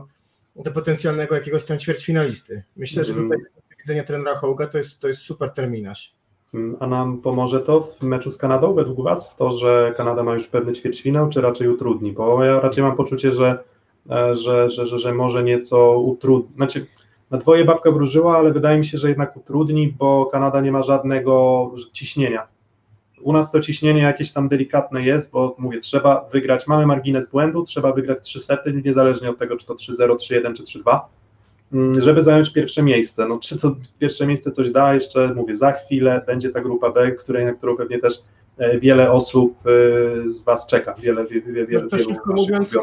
do potencjalnego jakiegoś tam ćwierćfinalisty. Myślę, że tutaj z widzenia trenera Hołga to jest, to jest super terminarz. Mm, a nam pomoże to w meczu z Kanadą według Was? To, że Kanada ma już pewny ćwierćfinał, czy raczej utrudni? Bo ja raczej mam poczucie, że, e, że, że, że, że może nieco utrudni. Znaczy, na dwoje babka wróżyła, ale wydaje mi się, że jednak utrudni, bo Kanada nie ma żadnego ciśnienia. U nas to ciśnienie jakieś tam delikatne jest, bo mówię, trzeba wygrać, mamy margines błędu, trzeba wygrać trzy sety, niezależnie od tego, czy to 3-0, 3-1 czy 3-2, mm, żeby zająć pierwsze miejsce. No, czy to pierwsze miejsce coś da, jeszcze mówię, za chwilę będzie ta grupa B, której, na którą pewnie też e, wiele osób e, z Was czeka, wiele, wiele, wiele, no to szybko mówiąc,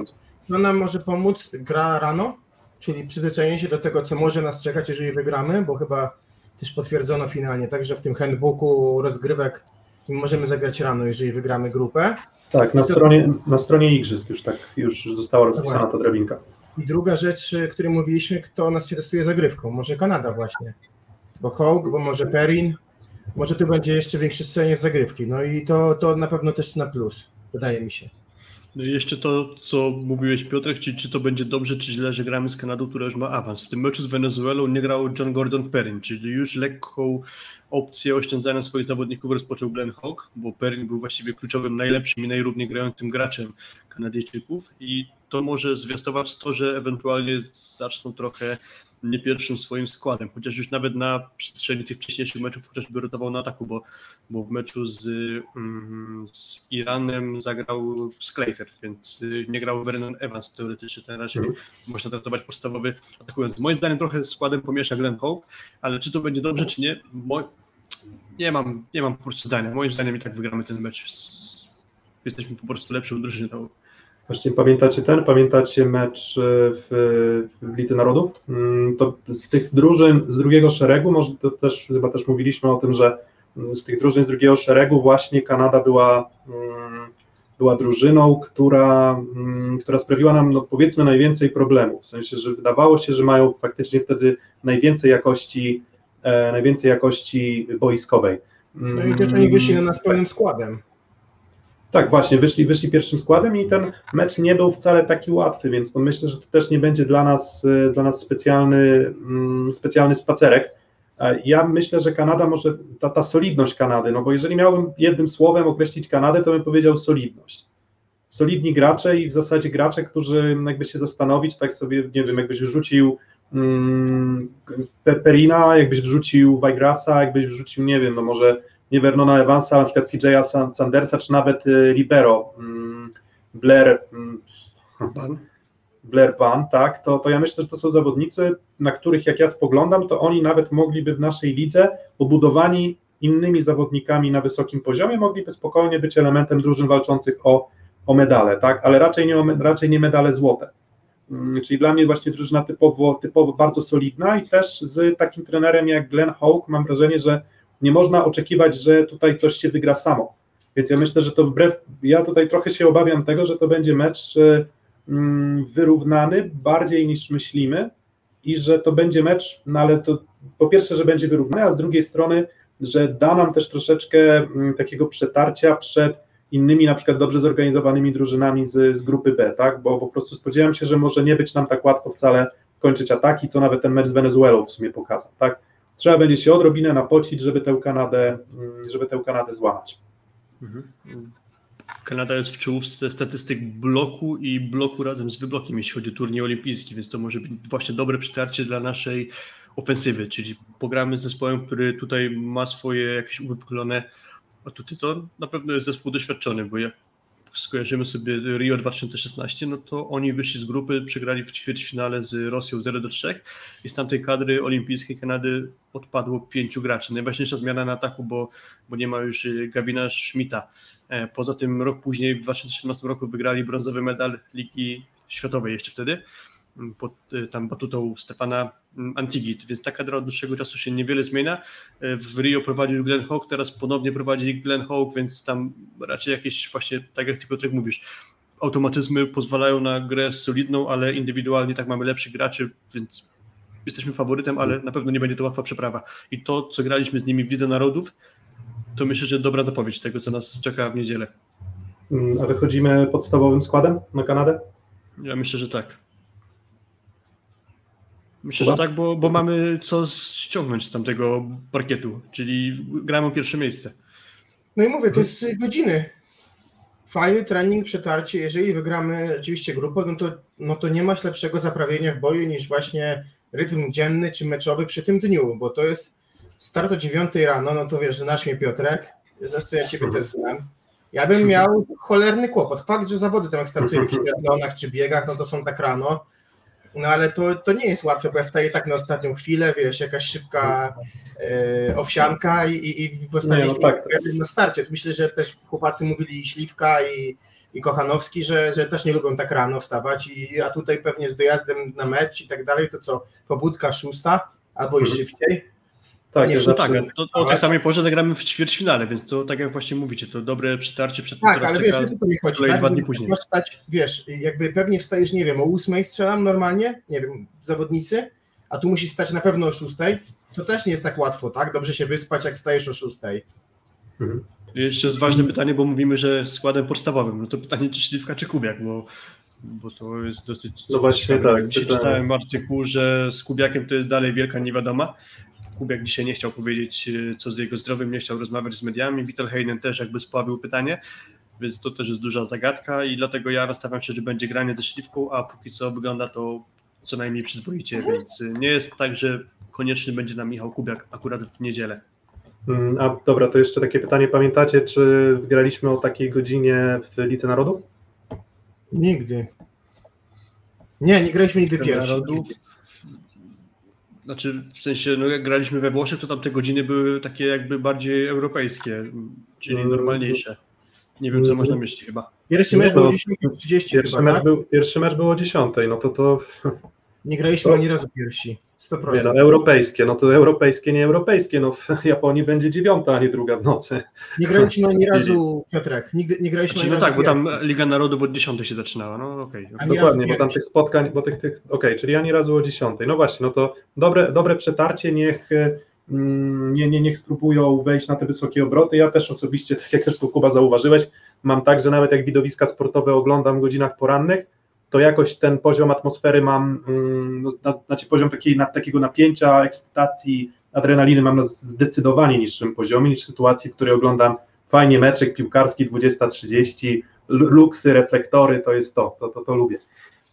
no nam może pomóc? Gra rano, czyli przyzwyczajenie się do tego, co może nas czekać, jeżeli wygramy, bo chyba też potwierdzono finalnie, także w tym handbooku rozgrywek możemy zagrać rano, jeżeli wygramy grupę. Tak, na, to... stronie, na stronie Igrzysk już tak już została rozpisana ta drabinka. I druga rzecz, o której mówiliśmy, kto nas testuje zagrywką. Może Kanada właśnie, bo Hawk, bo może Perin, może tu będzie jeszcze większe scenie z zagrywki. No i to, to na pewno też na plus, wydaje mi się. No jeszcze to, co mówiłeś Piotrek, czy, czy to będzie dobrze, czy źle, że gramy z Kanadą, która już ma awans. W tym meczu z Wenezuelą nie grał John Gordon Perrin, czyli już lekką opcję oszczędzania swoich zawodników rozpoczął Glenn Hawk, bo Perrin był właściwie kluczowym, najlepszym i najrówniej grającym graczem Kanadyjczyków i to może zwiastować to, że ewentualnie zaczną trochę nie pierwszym swoim składem, chociaż już nawet na przestrzeni tych wcześniejszych meczów chociażby rotował na ataku, bo, bo w meczu z, mm, z Iranem zagrał Sclater, więc y, nie grał Vernon Evans, teoretycznie ten raczej mm. można traktować podstawowy atakujący. Moim zdaniem trochę składem pomiesza Glenn Hope, ale czy to będzie dobrze, czy nie, Mo nie mam, nie mam po prostu zdania. Moim zdaniem i tak wygramy ten mecz. Jesteśmy po prostu lepszą drużyną. Właśnie pamiętacie ten, pamiętacie mecz e, w, w Lidze Narodów? Mm, to z tych drużyn z drugiego szeregu, może to też chyba też mówiliśmy o tym, że mm, z tych drużyn z drugiego szeregu właśnie Kanada była, mm, była drużyną, która, która sprawiła nam no powiedzmy najwięcej problemów. W sensie, że wydawało się, że mają faktycznie wtedy najwięcej jakości, e, najwięcej jakości boiskowej. No i też oni wyszli na nas pełnym składem. Tak, właśnie, wyszli, wyszli pierwszym składem i ten mecz nie był wcale taki łatwy, więc to myślę, że to też nie będzie dla nas, y, dla nas specjalny, mm, specjalny spacerek. Ja myślę, że Kanada może, ta, ta solidność Kanady, no bo jeżeli miałbym jednym słowem określić Kanadę, to bym powiedział solidność. Solidni gracze i w zasadzie gracze, którzy jakby się zastanowić, tak sobie, nie wiem, jakbyś wrzucił mm, Perina, jakbyś wrzucił Weigrasa, jakbyś wrzucił, nie wiem, no może nie Vernona Evansa, na przykład TJ'a Sandersa, czy nawet y, Libero, mm, Blair, mm, Ban. Blair Ban, tak, to, to ja myślę, że to są zawodnicy, na których jak ja spoglądam, to oni nawet mogliby w naszej lidze, obudowani innymi zawodnikami na wysokim poziomie, mogliby spokojnie być elementem drużyn walczących o, o medale, tak, ale raczej nie, raczej nie medale złote. Mm, czyli dla mnie właśnie drużyna typowo, typowo bardzo solidna i też z takim trenerem jak Glenn Hawk mam wrażenie, że nie można oczekiwać, że tutaj coś się wygra samo. Więc ja myślę, że to wbrew, ja tutaj trochę się obawiam tego, że to będzie mecz e, mm, wyrównany bardziej niż myślimy i że to będzie mecz, no ale to po pierwsze, że będzie wyrównany, a z drugiej strony, że da nam też troszeczkę mm, takiego przetarcia przed innymi na przykład dobrze zorganizowanymi drużynami z, z grupy B, tak, bo po prostu spodziewam się, że może nie być nam tak łatwo wcale kończyć ataki, co nawet ten mecz z Wenezuelą w sumie pokazał, tak, trzeba będzie się odrobinę napocić, żeby tę Kanadę, mm, żeby tę Kanadę złamać. Mhm. Kanada jest w czołówce statystyk bloku i bloku razem z wyblokiem, jeśli chodzi o turniej olimpijski, więc to może być właśnie dobre przytarcie dla naszej ofensywy, czyli pogramy z zespołem, który tutaj ma swoje jakieś uwypuklone atuty, to na pewno jest zespół doświadczony, bo jak skojarzymy sobie Rio 2016, no to oni wyszli z grupy, przegrali w ćwierćfinale z Rosją 0 do 3 i z tamtej kadry olimpijskiej Kanady odpadło pięciu graczy. Najważniejsza zmiana na ataku, bo, bo nie ma już y, Gavina Schmidta. E, poza tym rok później, w 2017 roku wygrali brązowy medal Ligi Światowej jeszcze wtedy, pod y, tam batutą Stefana Antigit, więc ta kadra od dłuższego czasu się niewiele zmienia. E, w Rio prowadził Glenn Hawk, teraz ponownie prowadzi Glenn Hawk, więc tam raczej jakieś właśnie, tak jak ty Piotrek mówisz, automatyzmy pozwalają na grę solidną, ale indywidualnie tak mamy lepszych graczy, więc jesteśmy faworytem, ale na pewno nie będzie to łatwa przeprawa. I to, co graliśmy z nimi w Lidze Narodów, to myślę, że dobra zapowiedź tego, co nas czeka w niedzielę. Mm, a wychodzimy podstawowym składem na Kanadę? Ja myślę, że tak. Myślę, że tak, bo, bo mamy co ściągnąć z tamtego parkietu, czyli gramy o pierwsze miejsce. No i mówię, to jest godziny. Fajny trening, przetarcie. Jeżeli wygramy oczywiście grupę, no to, no to nie masz lepszego zaprawienia w boju niż właśnie rytm dzienny czy meczowy przy tym dniu, bo to jest start o 9 rano, no to wiesz, znasz mnie Piotrek, zresztą ja ciebie też znam. Ja bym miał cholerny kłopot. Fakt, że zawody tam jak startuję w jakichś triatlonach czy biegach, no to są tak rano, no ale to, to nie jest łatwe, bo ja staję tak na ostatnią chwilę, wiesz, jakaś szybka e, owsianka i, i, w ostatniej no chwili tak. na starcie. Myślę, że też chłopacy mówili i Śliwka i, i Kochanowski, że, że też nie lubią tak rano wstawać, i, a tutaj pewnie z dojazdem na mecz i tak dalej, to co, pobudka szósta albo i Mhm. szybciej. Tak, Nie, No zawsze- tak, to, o tej samej porze zagramy w ćwierćfinale, więc to tak jak właśnie mówicie, to dobre przetarcie przed Tak, ale wiesz, o co mi chodzi, kolej tak? dwa dni później. Masz stać, wiesz, jakby pewnie wstajesz, nie wiem, o ósmej strzelam normalnie, nie wiem, zawodnicy, a tu musisz stać na pewno o szóstej, to też nie jest tak łatwo, tak? Dobrze się wyspać, jak wstajesz o szóstej. Mhm. Jeszcze jest ważne pytanie, bo mówimy, że składem podstawowym. No to pytanie, czy Śliwka, czy Kubiak, bo, bo to jest dosyć. No właśnie tak, czytałem artykuł, że z Kubiakiem to jest dalej wielka niewiadoma. Kubiak dzisiaj nie chciał powiedzieć, e, co z jego zdrowiem, nie chciał rozmawiać z mediami. Wittelheinen też jakby spławił pytanie, więc to też jest duża zagadka i dlatego ja nastawiam się, że będzie granie ze Śliwką, a póki co wygląda to co najmniej przyzwoicie, więc e, nie jest tak, że konieczny będzie nam Michał Kubiak akurat w niedzielę. Mm, A dobra, to jeszcze takie pytanie. Pamiętacie, czy graliśmy o takiej godzinie w Lidze Narodów? Nigdy. Nie, nie graliśmy nigdy pierwsi. Narodów. Znaczy, w sensie, no jak graliśmy we Włoszech, to tam te godziny były takie jakby bardziej europejskie, czyli Mm. normalniejsze. Nie wiem, co można myśleć chyba. Pierwszy mecz to- był 10.30 Pierwszy chyba, mecz, tak? był, pierwszy mecz był o 10, no to to Nie graliśmy ani razu pierwsi. 100%. nie, no, europejskie, no to europejskie, nie europejskie. No w <laughs> Japonii będzie dziewiąta, a nie druga w nocy. Nie graliśmy ani <laughs> razu, Piotrek, nigdy nie graliśmy Znaczy, ani no razu tak, bo tam. Liga Narodów od 10 się zaczynała, no okej. Ani Dokładnie, bo tam tych spotkań, bo tych, tych okej, czyli ani razu o 10. No właśnie, no to dobre, dobre przetarcie, niech, mm, nie, nie, niech spróbują wejść na te wysokie obroty. Ja też osobiście, tak jak zresztą Kuba zauważyłeś, mam tak, że nawet jak widowiska sportowe oglądam w godzinach porannych, to jakoś ten poziom atmosfery mam, mm, no, zna- znaczy poziom takiej, takiego napięcia, ekscytacji, adrenaliny mam na zdecydowanie niższym poziomie niż w sytuacji, w której oglądam fajnie meczek piłkarski 20.30, l- luksy, reflektory, to jest to, to, to, to lubię.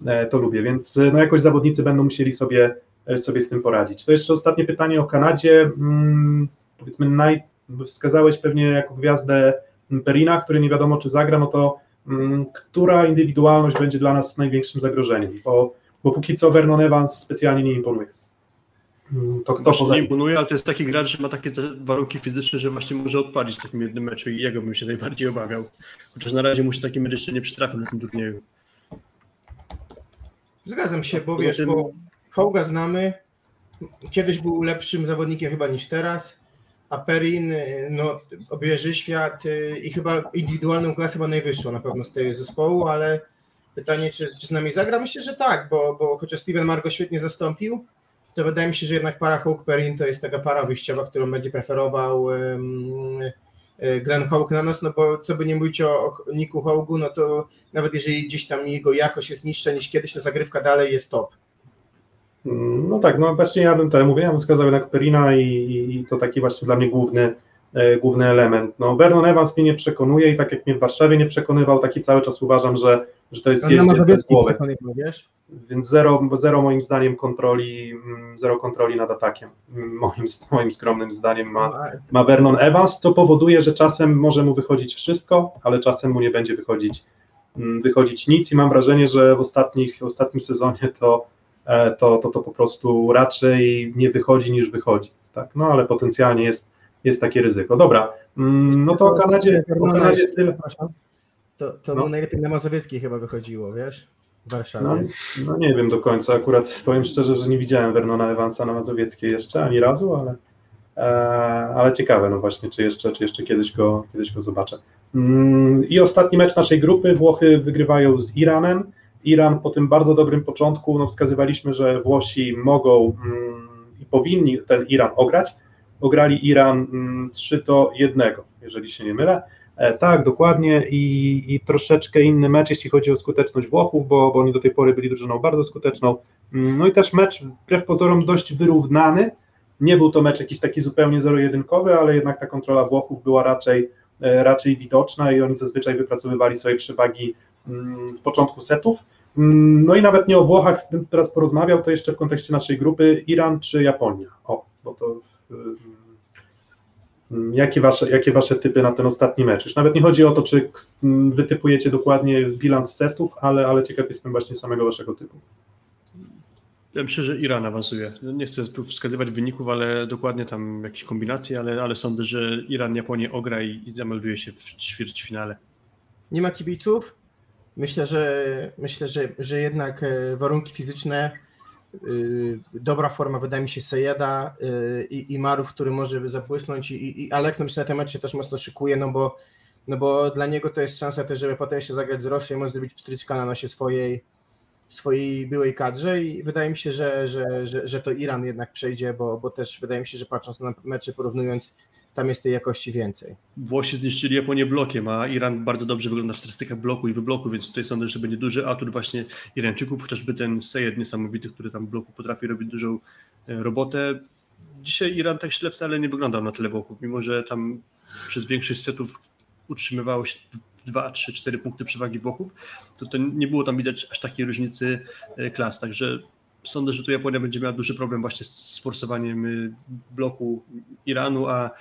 E, To lubię, więc e, no jakoś zawodnicy będą musieli sobie, e, sobie z tym poradzić. To jeszcze ostatnie pytanie o Kanadzie. Mm, Powiedzmy, naj, wskazałeś pewnie jako gwiazdę Perina, który nie wiadomo czy zagra, no to która indywidualność będzie dla nas największym zagrożeniem? Bo, bo póki co Vernon Evans specjalnie nie imponuje. Mm, To kto Właśnie poza nie imponuje, ale to jest taki gracz, że ma takie warunki fizyczne, że właśnie może odpalić w takim jednym meczu i jego bym się najbardziej obawiał. Chociaż na razie mu się taki jeszcze nie przytrafił na tym turnieju. Zgadzam się, bo Poza wiesz, tym- bo Hołga znamy, kiedyś był lepszym zawodnikiem chyba niż teraz, a Perin y, no, obieży świat y, i chyba indywidualną klasę ma najwyższą na pewno z tego zespołu, ale pytanie, czy, czy z nami zagra? Myślę, że tak, bo, bo chociaż Steven Margo świetnie zastąpił, to wydaje mi się, że jednak para Hawk-Perin to jest taka para wyjściowa, którą będzie preferował y, Glenn Hawk na nas, no bo co by nie mówić o, o Niku Hołgu, no to nawet jeżeli gdzieś tam jego jakość jest niższa niż kiedyś, to zagrywka dalej jest top. Mm, No tak, no właśnie ja bym tyle mówię, ja bym wskazał jednak Perina i, i to taki właśnie dla mnie główny, e, główny element. No Vernon Evans mnie nie przekonuje i tak jak mnie w Warszawie nie przekonywał, taki cały czas uważam, że że to jest jeździec przekonywał, wiesz? Więc zero, zero moim zdaniem kontroli, mm, zero kontroli nad atakiem. Mm, Moim, <laughs> moim skromnym zdaniem ma, ma Vernon Evans, co powoduje, że czasem może mu wychodzić wszystko, ale czasem mu nie będzie wychodzić, mm, wychodzić nic i mam wrażenie, że w, ostatnich, w ostatnim sezonie to, to, to, to po prostu raczej nie wychodzi niż wychodzi. Tak? No ale potencjalnie jest, jest takie ryzyko. Dobra, mm, no to o Kanadzie, o Kanadzie tyle. To, to No. najlepiej na Mazowieckiej chyba wychodziło, wiesz? W Warszawie. No, no nie wiem do końca, akurat powiem szczerze, że nie widziałem Vernona Evansa na Mazowieckiej jeszcze ani razu, ale, e, ale ciekawe, no właśnie, czy jeszcze, czy jeszcze kiedyś, go, kiedyś go zobaczę. Mm, I ostatni mecz naszej grupy, Włochy wygrywają z Iranem. Iran po tym bardzo dobrym początku, no wskazywaliśmy, że Włosi mogą mm, i powinni ten Iran ograć. Ograli Iran mm, 3 do 1, jeżeli się nie mylę. E, Tak, dokładnie I, i troszeczkę inny mecz, jeśli chodzi o skuteczność Włochów, bo, bo oni do tej pory byli drużyną bardzo skuteczną. Mm, No i też mecz wbrew pozorom dość wyrównany. Nie był to mecz jakiś taki zupełnie zero-jedynkowy, ale jednak ta kontrola Włochów była raczej, e, raczej widoczna i oni zazwyczaj wypracowywali swoje przewagi mm, w początku setów. Mm, No i nawet nie o Włochach bym teraz porozmawiał, to jeszcze w kontekście naszej grupy Iran czy Japonia. O, bo to mm, Jakie wasze, jakie wasze typy na ten ostatni mecz? Już nawet nie chodzi o to, czy mm, wy typujecie dokładnie bilans setów, ale, ale ciekaw jestem właśnie samego waszego typu. Ja myślę, że Iran awansuje. No, Nie chcę tu wskazywać wyników, ale dokładnie tam jakieś kombinacje, ale, ale sądzę, że Iran Japonię ogra i, i zamelduje się w ćwierćfinale. Nie ma kibiców. Myślę, że myślę, że, że jednak e, warunki fizyczne, y, dobra forma wydaje mi się Sejeda y, i, i Marów, który może zabłysnąć i, i Alek no myślę, na mecz się też mocno szykuje, no bo, no bo dla niego to jest szansa też, żeby potem się zagrać z Rosją, może zrobić pstryczka na nosie swojej swojej byłej kadrze i wydaje mi się, że, że, że, że to Iran jednak przejdzie, bo, bo też wydaje mi się, że patrząc na mecze, porównując, tam jest tej jakości więcej. Włosi zniszczyli Japonię blokiem, a Iran bardzo dobrze wygląda w statystykach bloku i wybloku, więc tutaj sądzę, że będzie duży atut właśnie Irańczyków, chociażby ten Sejed niesamowity, który tam w bloku potrafi robić dużą e, robotę. Dzisiaj Iran tak źle wcale nie wyglądał na tle Włochów, mimo że tam przez większość setów utrzymywało się 2, 3, 4 punkty przewagi Włochów, to, to nie było tam widać aż takiej różnicy e, klas, także sądzę, że tu Japonia będzie miała duży problem właśnie z z forsowaniem y, bloku Iranu, a,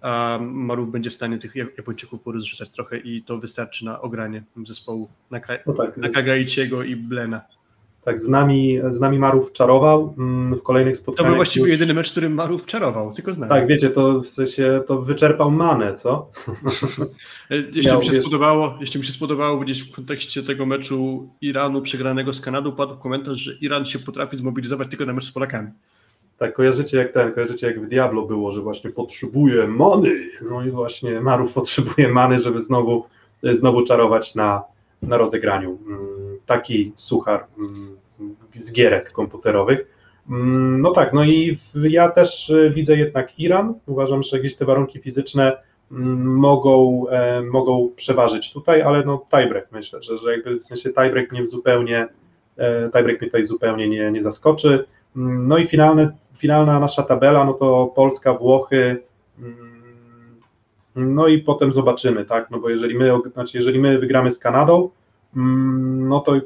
a Marów będzie w stanie tych Japończyków porozrzucać trochę i to wystarczy na ogranie zespołu Naka, No tak, Nakagaiciego i Blena. Tak z, nami, z nami Marów czarował mm, w kolejnych To spotkaniach. był właściwie już- jedyny mecz, w którym Marów czarował, tylko z nami. Tak, wiecie, to w sensie to wyczerpał manę, co? <laughs> Jeśli miał, mi się wiesz- spodobało, jeśli mi się spodobało gdzieś w kontekście tego meczu Iranu przegranego z Kanadą, padł komentarz, że Iran się potrafi zmobilizować tylko na mecz z Polakami. Tak, kojarzycie jak ten, kojarzycie jak w Diablo było, że właśnie potrzebuje many. No i właśnie Marów potrzebuje many, żeby znowu, znowu czarować na, na rozegraniu. Mm, Taki suchar mm, z gierek komputerowych. Mm, No tak, no i ja też y, widzę jednak Iran. Uważam, że jakieś te warunki fizyczne mogą, e, mogą przeważyć tutaj, ale no tiebreak myślę, że, że jakby w sensie tiebreak mnie zupełnie, e, tiebreak mnie tutaj zupełnie nie, nie zaskoczy. No i finalne, finalna nasza tabela, no to Polska, Włochy, no i potem zobaczymy, tak, no bo jeżeli my, znaczy jeżeli my wygramy z Kanadą, mm, no to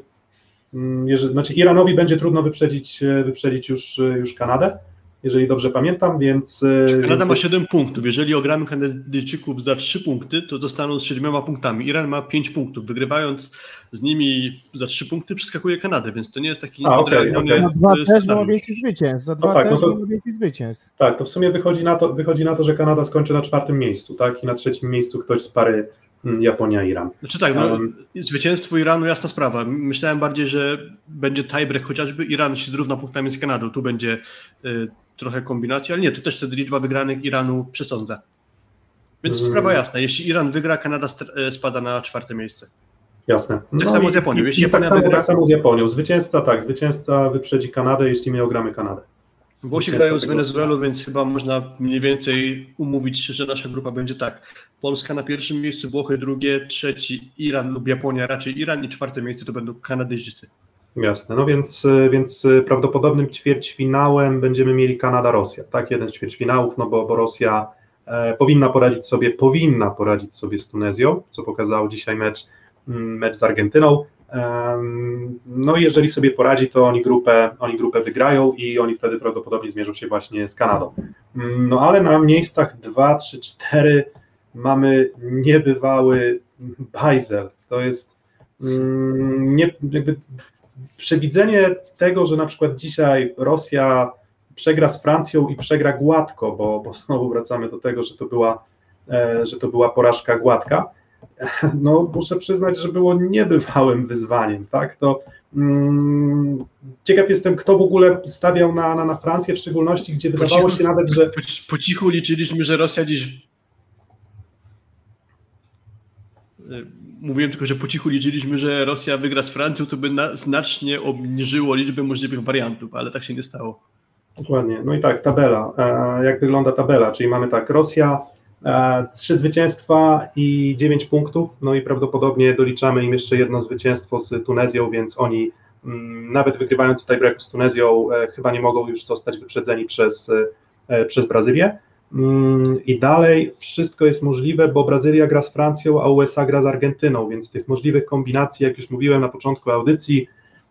mm, jeżeli, znaczy Iranowi będzie trudno wyprzedzić, e, wyprzedzić już, e, już Kanadę, jeżeli dobrze pamiętam, więc... e, Kanada ma więc- 7 punktów. Jeżeli ogramy Kanadyjczyków za 3 punkty, to zostaną z 7 punktami. Iran ma 5 punktów. Wygrywając z nimi za 3 punkty, przeskakuje Kanadę, więc to nie jest taki A, odrealniony okej. Za dwa e, też ma więcej zwycięstw, za dwa tak, no też to- ma więcej zwycięstw. Tak, to w sumie wychodzi na to, wychodzi na to, że Kanada skończy na czwartym miejscu, tak, i na trzecim miejscu ktoś z pary mm, Japonia-Iran. Znaczy tak, no, Um, zwycięstwo Iranu jasna sprawa. Myślałem bardziej, że będzie tiebreak chociażby Iran się zrówna punktami z Kanadą. Tu będzie y, trochę kombinacji, ale nie, tu też wtedy liczba wygranych Iranu przesądza. Więc Mm. sprawa jasna. Jeśli Iran wygra, Kanada e, spada na czwarte miejsce. Jasne. Tak samo i- z Japonią. Jeśli tak, samo, wygra- tak samo z Japonią. Zwycięzca, tak, zwycięzca wyprzedzi Kanadę, jeśli my ogramy Kanadę. Włosi grają z Wenezuelą, więc chyba można mniej więcej umówić się, że nasza grupa będzie tak. Polska na pierwszym miejscu, Włochy drugie, trzeci Iran lub Japonia, raczej Iran i czwarte miejsce to będą Kanadyjczycy. Jasne, no więc, y, więc y, prawdopodobnym ćwierćfinałem będziemy mieli Kanada-Rosja, tak, jeden z ćwierćfinałów, no bo, bo Rosja e, powinna poradzić sobie, powinna poradzić sobie z Tunezją, co pokazał dzisiaj mecz, mm, mecz z Argentyną. Em, No i jeżeli sobie poradzi, to oni grupę, oni grupę wygrają i oni wtedy prawdopodobnie zmierzą się właśnie z Kanadą. Mm, No ale na miejscach 2, 3, 4 mamy niebywały bajzel. To jest mm, nie, jakby przewidzenie tego, że na przykład dzisiaj Rosja przegra z Francją i przegra gładko, bo, bo znowu wracamy do tego, że to była, e, że to była porażka gładka. <laughs> No, muszę przyznać, że było niebywałym wyzwaniem, tak? To mm, ciekaw jestem, kto w ogóle stawiał na, na, na Francję, w szczególności, gdzie wydawało się nawet, że Po, po cichu liczyliśmy, że Rosja dziś. Mówiłem tylko, że po cichu liczyliśmy, że Rosja wygra z Francją, to by na, znacznie obniżyło liczbę możliwych wariantów, ale tak się nie stało. Dokładnie. No i tak, tabela. E, Jak wygląda tabela? Czyli mamy tak, Rosja, e, trzy zwycięstwa i dziewięć punktów, no i prawdopodobnie doliczamy im jeszcze jedno zwycięstwo z Tunezją, więc oni mm, nawet wygrywając w tiebreaku z Tunezją, e, chyba nie mogą już zostać wyprzedzeni przez, przez Brazylię. Mm, I dalej wszystko jest możliwe, bo Brazylia gra z Francją, a USA gra z Argentyną, więc tych możliwych kombinacji, jak już mówiłem na początku audycji,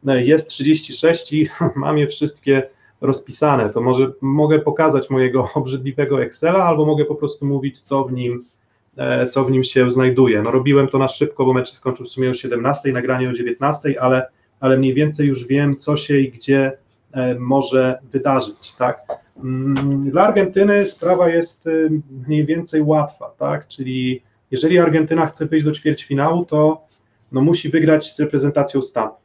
e, jest 36 i <laughs> mam je wszystkie rozpisane. To może mogę pokazać mojego <laughs> obrzydliwego Excela, albo mogę po prostu mówić, co w nim, e, co w nim się znajduje. No robiłem to na szybko, bo mecz skończył w sumie o 17, nagranie o 19, ale, ale mniej więcej już wiem, co się i gdzie e, może wydarzyć, tak? Mm, Dla Argentyny sprawa jest y, mniej więcej łatwa, tak? Czyli jeżeli Argentyna chce wyjść do ćwierćfinału, to no, musi wygrać z reprezentacją Stanów.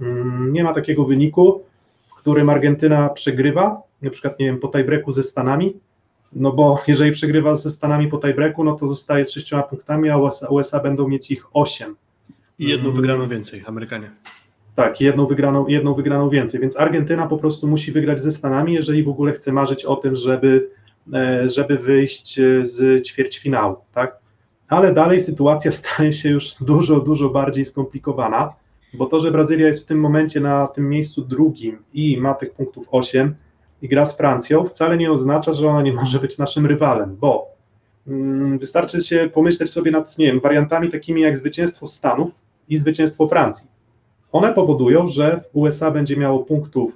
Mm, Nie ma takiego wyniku, w którym Argentyna przegrywa, na przykład nie wiem, po tiebreaku ze Stanami, no bo jeżeli przegrywa ze Stanami po tiebreaku, no to zostaje z sześcioma punktami, a USA, USA będą mieć ich osiem. I jedną Mm. wygraną więcej, Amerykanie. Tak, jedną wygraną, jedną wygraną więcej, więc Argentyna po prostu musi wygrać ze Stanami, jeżeli w ogóle chce marzyć o tym, żeby, e, żeby wyjść e, z ćwierćfinału, tak? Ale dalej sytuacja <laughs> staje się już dużo, dużo bardziej skomplikowana, bo to, że Brazylia jest w tym momencie na tym miejscu drugim i ma tych punktów 8 i gra z Francją, wcale nie oznacza, że ona nie może być naszym rywalem, bo mm, wystarczy się pomyśleć sobie nad, nie wiem, wariantami takimi jak zwycięstwo Stanów i zwycięstwo Francji one powodują, że USA będzie miało punktów,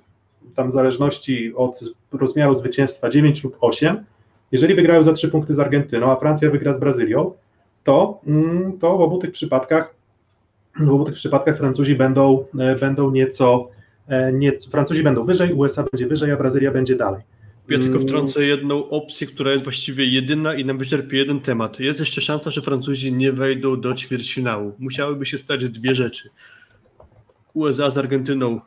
tam w zależności od rozmiaru zwycięstwa 9 lub 8. Jeżeli wygrają za 3 punkty z Argentyną, a Francja wygra z Brazylią, to, mm, to w obu tych przypadkach w obu tych przypadkach Francuzi będą, e, będą nieco, e, nieco, Francuzi będą wyżej, USA będzie wyżej, a Brazylia będzie dalej. Ja tylko Mm. wtrącę jedną opcję, która jest właściwie jedyna i nam wyczerpie jeden temat. Jest jeszcze szansa, że Francuzi nie wejdą do ćwierćfinału. Musiałyby się stać dwie rzeczy. USA z Argentyną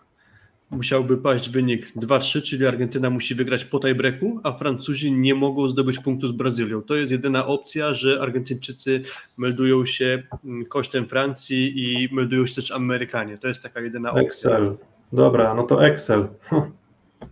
musiałby paść wynik 2-3, czyli Argentyna musi wygrać po tiebreaku, a Francuzi nie mogą zdobyć punktu z Brazylią. To jest jedyna opcja, że Argentyńczycy meldują się mm, kosztem Francji i meldują się też Amerykanie. To jest taka jedyna opcja. Excel. Dobra, no to Excel.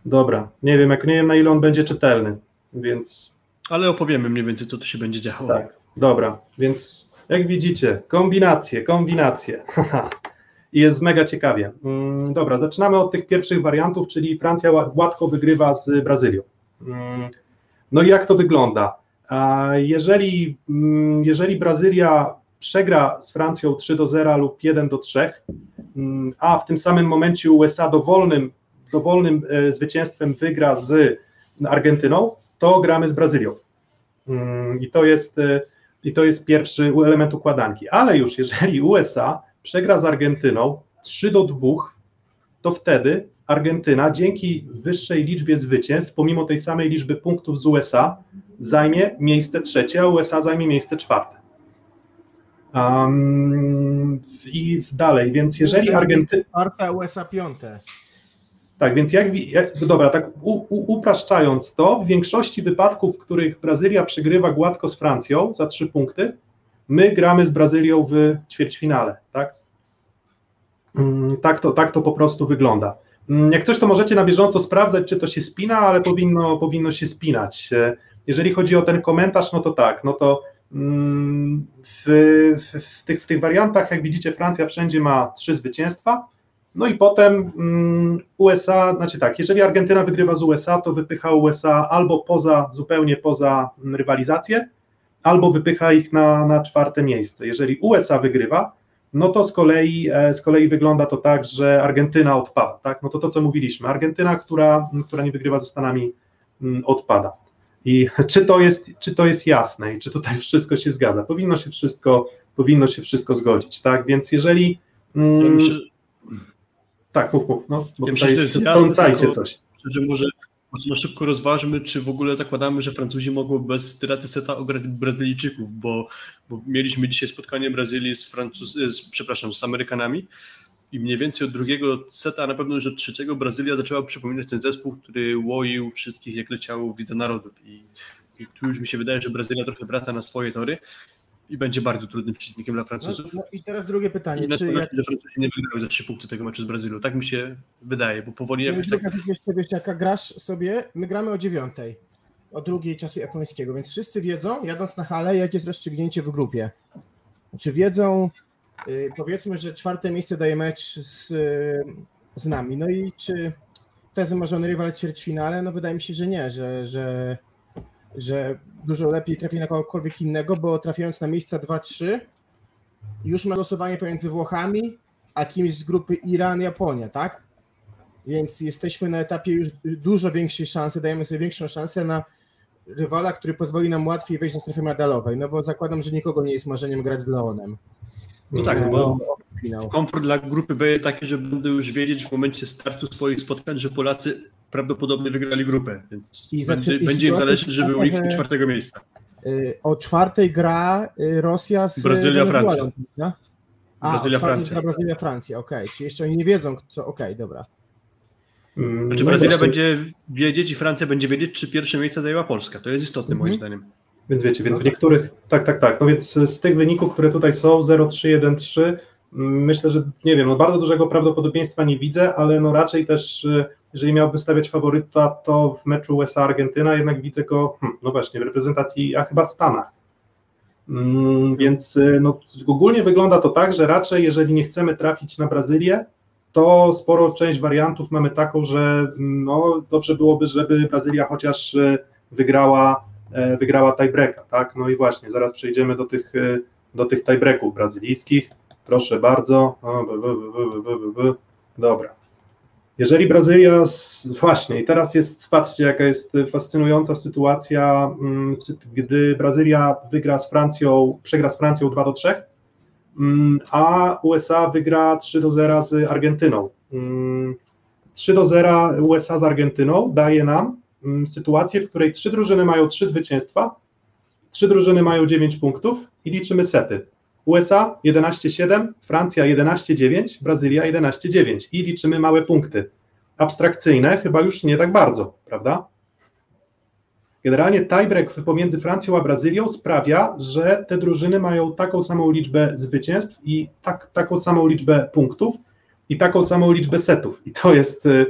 Dobra, nie wiem, jak nie wiem na ile on będzie czytelny, więc Ale opowiemy mniej więcej, co tu się będzie działo. Tak. Dobra, więc jak widzicie, kombinacje, kombinacje. <laughs> I jest mega ciekawie. Mm, Dobra, zaczynamy od tych pierwszych wariantów, czyli Francja ła- gładko wygrywa z Brazylią. Mm, No i jak to wygląda? Jeżeli, mm, jeżeli Brazylia przegra z Francją 3 do 0 lub 1 do 3, mm, a w tym samym momencie USA dowolnym, dowolnym e, zwycięstwem wygra z Argentyną, to gramy z Brazylią. I to jest, e, i to jest pierwszy element układanki. Ale już jeżeli USA przegra z Argentyną 3 do 2, to wtedy Argentyna dzięki wyższej liczbie zwycięstw, pomimo tej samej liczby punktów z USA, zajmie miejsce trzecie, a USA zajmie miejsce czwarte. Um, I dalej, więc jeżeli Argentyna. Czwarte, USA piąte. Tak, więc jak, jak dobra, tak u, u, upraszczając to, w większości wypadków, w których Brazylia przegrywa gładko z Francją za trzy punkty, my gramy z Brazylią w ćwierćfinale, tak? Mm, Tak to, tak to po prostu wygląda. Mm, Jak coś, to możecie na bieżąco sprawdzać, czy to się spina, ale powinno, powinno się spinać. E, Jeżeli chodzi o ten komentarz, no to tak, no to mm, w, w, w, tych, w tych wariantach, jak widzicie, Francja wszędzie ma trzy zwycięstwa, no i potem USA, znaczy tak, jeżeli Argentyna wygrywa z USA, to wypycha USA albo poza, zupełnie poza rywalizację, albo wypycha ich na, na czwarte miejsce. Jeżeli USA wygrywa, no to z kolei, e, z kolei wygląda to tak, że Argentyna odpada, tak? No to to, co mówiliśmy, Argentyna, która, która nie wygrywa ze Stanami, mm, odpada. I <laughs> czy to jest, czy to jest jasne i czy tutaj wszystko się zgadza? Powinno się wszystko, powinno się wszystko zgodzić, tak? Więc jeżeli. Mm, Ja myślę, tak, mów, mów, no, bo Ja myślę, tutaj że jest jasne, coś. że może, może szybko rozważmy, czy w ogóle zakładamy, że Francuzi mogą bez straty seta ograć Brazylijczyków, bo, bo mieliśmy dzisiaj spotkanie Brazylii z, Francuz, z, przepraszam, z Amerykanami i mniej więcej od drugiego seta, a na pewno już od trzeciego Brazylia zaczęła przypominać ten zespół, który łoił wszystkich jak leciało w Lidze Narodów. I, i tu już mi się wydaje, że Brazylia trochę wraca na swoje tory i będzie bardzo trudnym przeciwnikiem dla No, Francuzów. no i teraz drugie I pytanie. na Czy jak, Francuzi nie wygrają za trzy punkty tego meczu z Brazylią. Tak mi się wydaje, bo powoli no i jakoś tak wiesz, jaka grasz sobie, my gramy o dziewiątej, o drugiej czasu japońskiego, więc wszyscy wiedzą, jadąc na halę, jakie jest rozstrzygnięcie w grupie. Czy wiedzą, y, powiedzmy, że czwarte miejsce daje mecz z, z nami, no i czy to jest wymarzony rywal w ćwierćfinale? No wydaje mi się, że nie, że, że, że dużo lepiej trafi na kogokolwiek innego, bo trafiając na miejsca 2-3, już ma losowanie pomiędzy Włochami, a kimś z grupy Iran-Japonia, tak? Więc jesteśmy na etapie już dużo większej szansy, dajemy sobie większą szansę na rywala, który pozwoli nam łatwiej wejść do strefy medalowej, no bo zakładam, że nikogo nie jest marzeniem grać z Leonem. No tak, E, bo o finał. komfort dla grupy B jest taki, że będę już wiedzieć w momencie startu swoich spotkań, że Polacy prawdopodobnie wygrali grupę, więc I będzie, i będzie im zależeć, żeby uniknąć że- czwartego miejsca. Y, O czwartej gra y, Rosja z Brazylia, Wenezuelą, Francja. prawda? A, Brazylia, o czwartej Francja. gra Brazylia, Francja, okej. Czyli jeszcze oni nie wiedzą, co, okej, dobra. Mm, Znaczy no Brazylia właśnie. będzie wiedzieć i Francja będzie wiedzieć, czy pierwsze miejsce zajęła Polska. To jest istotne moim Mhm. zdaniem. Więc wiecie, więc w niektórych, tak, tak, tak, no więc z tych wyników, które tutaj są, 0, 3, 1, 3, mm, myślę, że nie wiem, no bardzo dużego prawdopodobieństwa nie widzę, ale no raczej też, y, jeżeli miałbym stawiać faworyta, to w meczu USA-Argentyna jednak widzę go, hmm, no właśnie, w reprezentacji, a chyba Stanach. Mm, Więc y, no, ogólnie wygląda to tak, że raczej jeżeli nie chcemy trafić na Brazylię, to sporo część wariantów mamy taką, że mm, no, dobrze byłoby, żeby Brazylia chociaż y, wygrała e, wygrała tiebreaka, tak? No i właśnie, zaraz przejdziemy do tych, e, do tych tiebreaków brazylijskich. Proszę bardzo. Dobra. Jeżeli Brazylia, właśnie, i teraz jest, patrzcie, jaka jest fascynująca sytuacja, mm, gdy Brazylia wygra z Francją, przegra z Francją 2 do 3, mm, a USA wygra 3 do 0 z Argentyną. Mm, 3 do 0 USA z Argentyną daje nam mm, sytuację, w której trzy drużyny mają trzy zwycięstwa, trzy drużyny mają 9 punktów i liczymy sety. USA 11-7, Francja 11-9, Brazylia 11-9 i liczymy małe punkty. Abstrakcyjne chyba już nie tak bardzo, prawda? Generalnie tiebreak pomiędzy Francją a Brazylią sprawia, że te drużyny mają taką samą liczbę zwycięstw i tak, taką samą liczbę punktów i taką samą liczbę setów. I to jest y,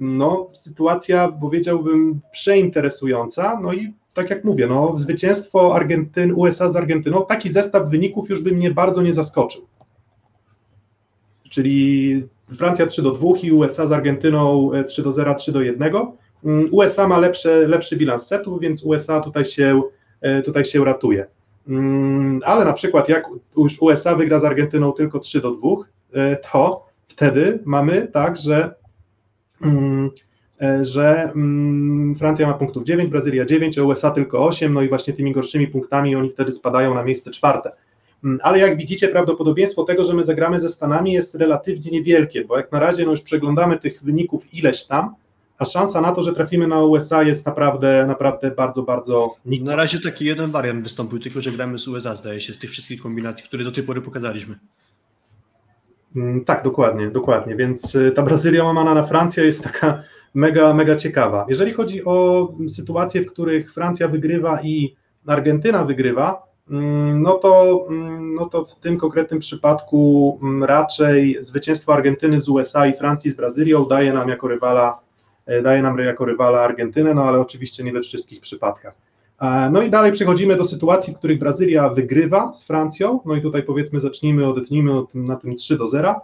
no, sytuacja, powiedziałbym, przeinteresująca. No i tak jak mówię, no, zwycięstwo Argentyn, USA z Argentyną, taki zestaw wyników już by mnie bardzo nie zaskoczył. Czyli Francja 3 do 2 i USA z Argentyną e, 3 do 0, 3 do 1. Mm, USA ma lepsze, lepszy bilans setów, więc USA tutaj się, e, tutaj się ratuje. Mm, Ale na przykład jak już USA wygra z Argentyną tylko 3 do 2, e, to wtedy mamy tak, że mm, e, że mm, Francja ma punktów 9, Brazylia 9, a USA tylko 8, no i właśnie tymi gorszymi punktami oni wtedy spadają na miejsce czwarte. Mm, Ale jak widzicie, prawdopodobieństwo tego, że my zagramy ze Stanami jest relatywnie niewielkie, bo jak na razie no już przeglądamy tych wyników ileś tam, a szansa na to, że trafimy na USA jest naprawdę, naprawdę bardzo, bardzo nikła. Na razie taki jeden wariant wystąpił, tylko że gramy z USA, zdaje się, z tych wszystkich kombinacji, które do tej pory pokazaliśmy. Mm, Tak, dokładnie, dokładnie. Więc y, ta Brazylia łamana na Francję jest taka mega, mega ciekawa. Jeżeli chodzi o sytuacje, w których Francja wygrywa i Argentyna wygrywa, mm, no to, mm, no to w tym konkretnym przypadku mm, raczej zwycięstwo Argentyny z USA i Francji z Brazylią daje nam jako rywala, e, daje nam jako rywala Argentynę, no ale oczywiście nie we wszystkich przypadkach. E, No i dalej przechodzimy do sytuacji, w których Brazylia wygrywa z Francją. No i tutaj powiedzmy zacznijmy, odetnijmy na tym 3 do 0.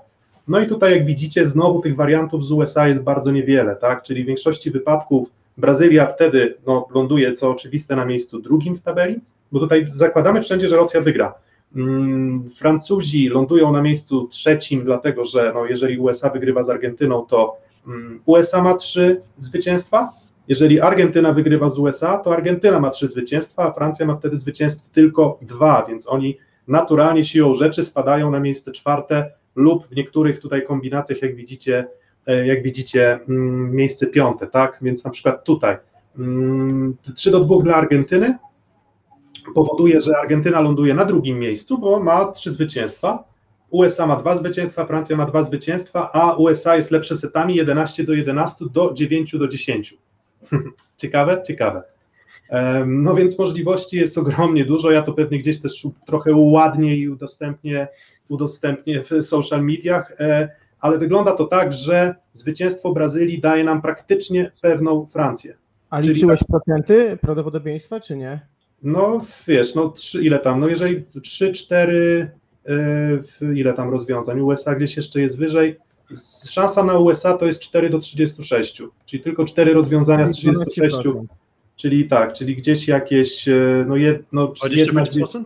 No i tutaj jak widzicie znowu tych wariantów z USA jest bardzo niewiele, tak? Czyli w większości wypadków Brazylia wtedy no, ląduje, co oczywiste, na miejscu drugim w tabeli, bo tutaj zakładamy wszędzie, że Rosja wygra. Mm, Francuzi lądują na miejscu trzecim, dlatego że no, jeżeli USA wygrywa z Argentyną, to mm, USA ma trzy zwycięstwa. Jeżeli Argentyna wygrywa z USA, to Argentyna ma trzy zwycięstwa, a Francja ma wtedy zwycięstw tylko dwa, więc oni naturalnie siłą rzeczy spadają na miejsce czwarte lub w niektórych tutaj kombinacjach, jak widzicie, e, jak widzicie, mm, miejsce piąte, tak? Więc na przykład tutaj 3 do 2 dla Argentyny, powoduje, że Argentyna ląduje na drugim miejscu, bo ma trzy zwycięstwa. USA ma dwa zwycięstwa, Francja ma dwa zwycięstwa, a USA jest lepsze setami 11 do 11 do 9 do 10. <laughs> ciekawe? Ciekawe. No więc możliwości jest ogromnie dużo. Ja to pewnie gdzieś też trochę ładniej i udostępnię, udostępnię w social mediach, e, ale wygląda to tak, że zwycięstwo Brazylii daje nam praktycznie pewną Francję. A liczyłeś tak, procenty prawdopodobieństwa, czy nie? No wiesz, no trzy, ile tam, no jeżeli 3, 4, yy, ile tam rozwiązań, USA gdzieś jeszcze jest wyżej, szansa na USA to jest 4 do 36, czyli tylko 4 rozwiązania z 36, czyli tak, czyli gdzieś jakieś, e, no jedno... 25%?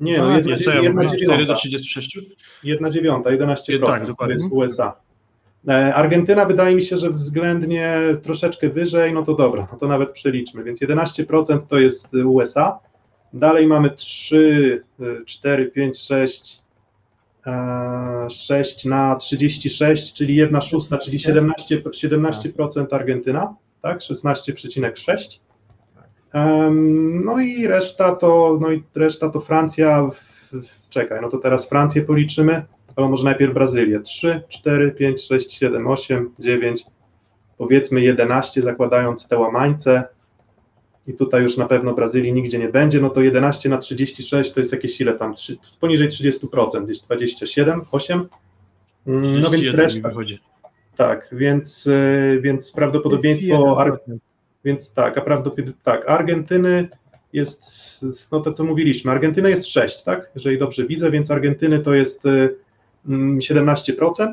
Nie, no jedna, nie, jedna, 4 do 36? Jedna dziewiąta, 11% tak, to jest USA. E, Argentyna wydaje mi się, że względnie troszeczkę wyżej, no to dobra, no to nawet przeliczmy, więc 11% to jest USA, dalej mamy 3, 4, 5, 6, 6 na 36, czyli 1 szósta, czyli 17%, 17% Argentyna, tak, 16,6. No i reszta to, no i reszta to Francja, czekaj, no to teraz Francję policzymy, ale może najpierw Brazylię. 3, 4, 5, 6, 7, 8, 9, powiedzmy 11, zakładając te łamańce. I tutaj już na pewno Brazylii nigdzie nie będzie, no to 11 na 36 to jest jakieś ile tam, 3, poniżej 30%, gdzieś 27, 8. Mm, no więc reszta. Tak, więc, y, więc prawdopodobieństwo. Ar... Więc tak, a prawdopodobieństwo tak, Argentyny jest, no to co mówiliśmy, Argentyna jest 6, tak? Jeżeli dobrze widzę, więc Argentyny to jest y, 17%,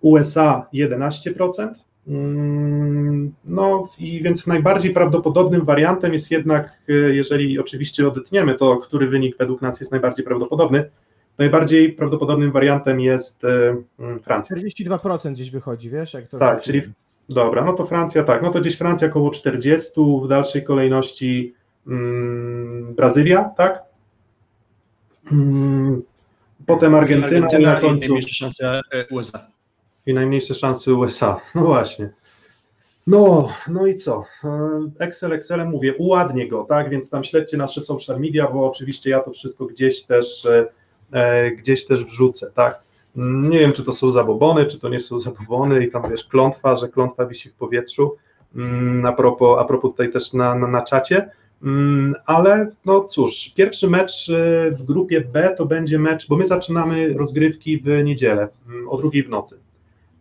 USA 11%. Mm, no i więc najbardziej prawdopodobnym wariantem jest jednak, e, jeżeli oczywiście odetniemy to, który wynik według nas jest najbardziej prawdopodobny, najbardziej prawdopodobnym wariantem jest e, mm, Francja. 42% gdzieś wychodzi, wiesz? Jak to tak, czyli dobra, no to Francja tak, no to gdzieś Francja około 40, w dalszej kolejności mm, Brazylia, tak? Mm, Potem Argentyna, Argentyna i na końcu... I najmniejsze szanse USA. I najmniejsze szanse USA. No właśnie. No, no i co? E, Excel, Excel mówię, uładnie go, tak? Więc tam śledźcie nasze social media, bo oczywiście ja to wszystko gdzieś też e, e gdzieś też wrzucę, tak? Nie wiem, czy to są zabobony, czy to nie są zabobony i tam wiesz, klątwa, że klątwa wisi w powietrzu. Mm, a propos, a propos tutaj też na, na, na czacie. Mm, ale no cóż, pierwszy mecz y, w grupie B to będzie mecz, bo my zaczynamy rozgrywki w niedzielę mm, o drugiej w nocy.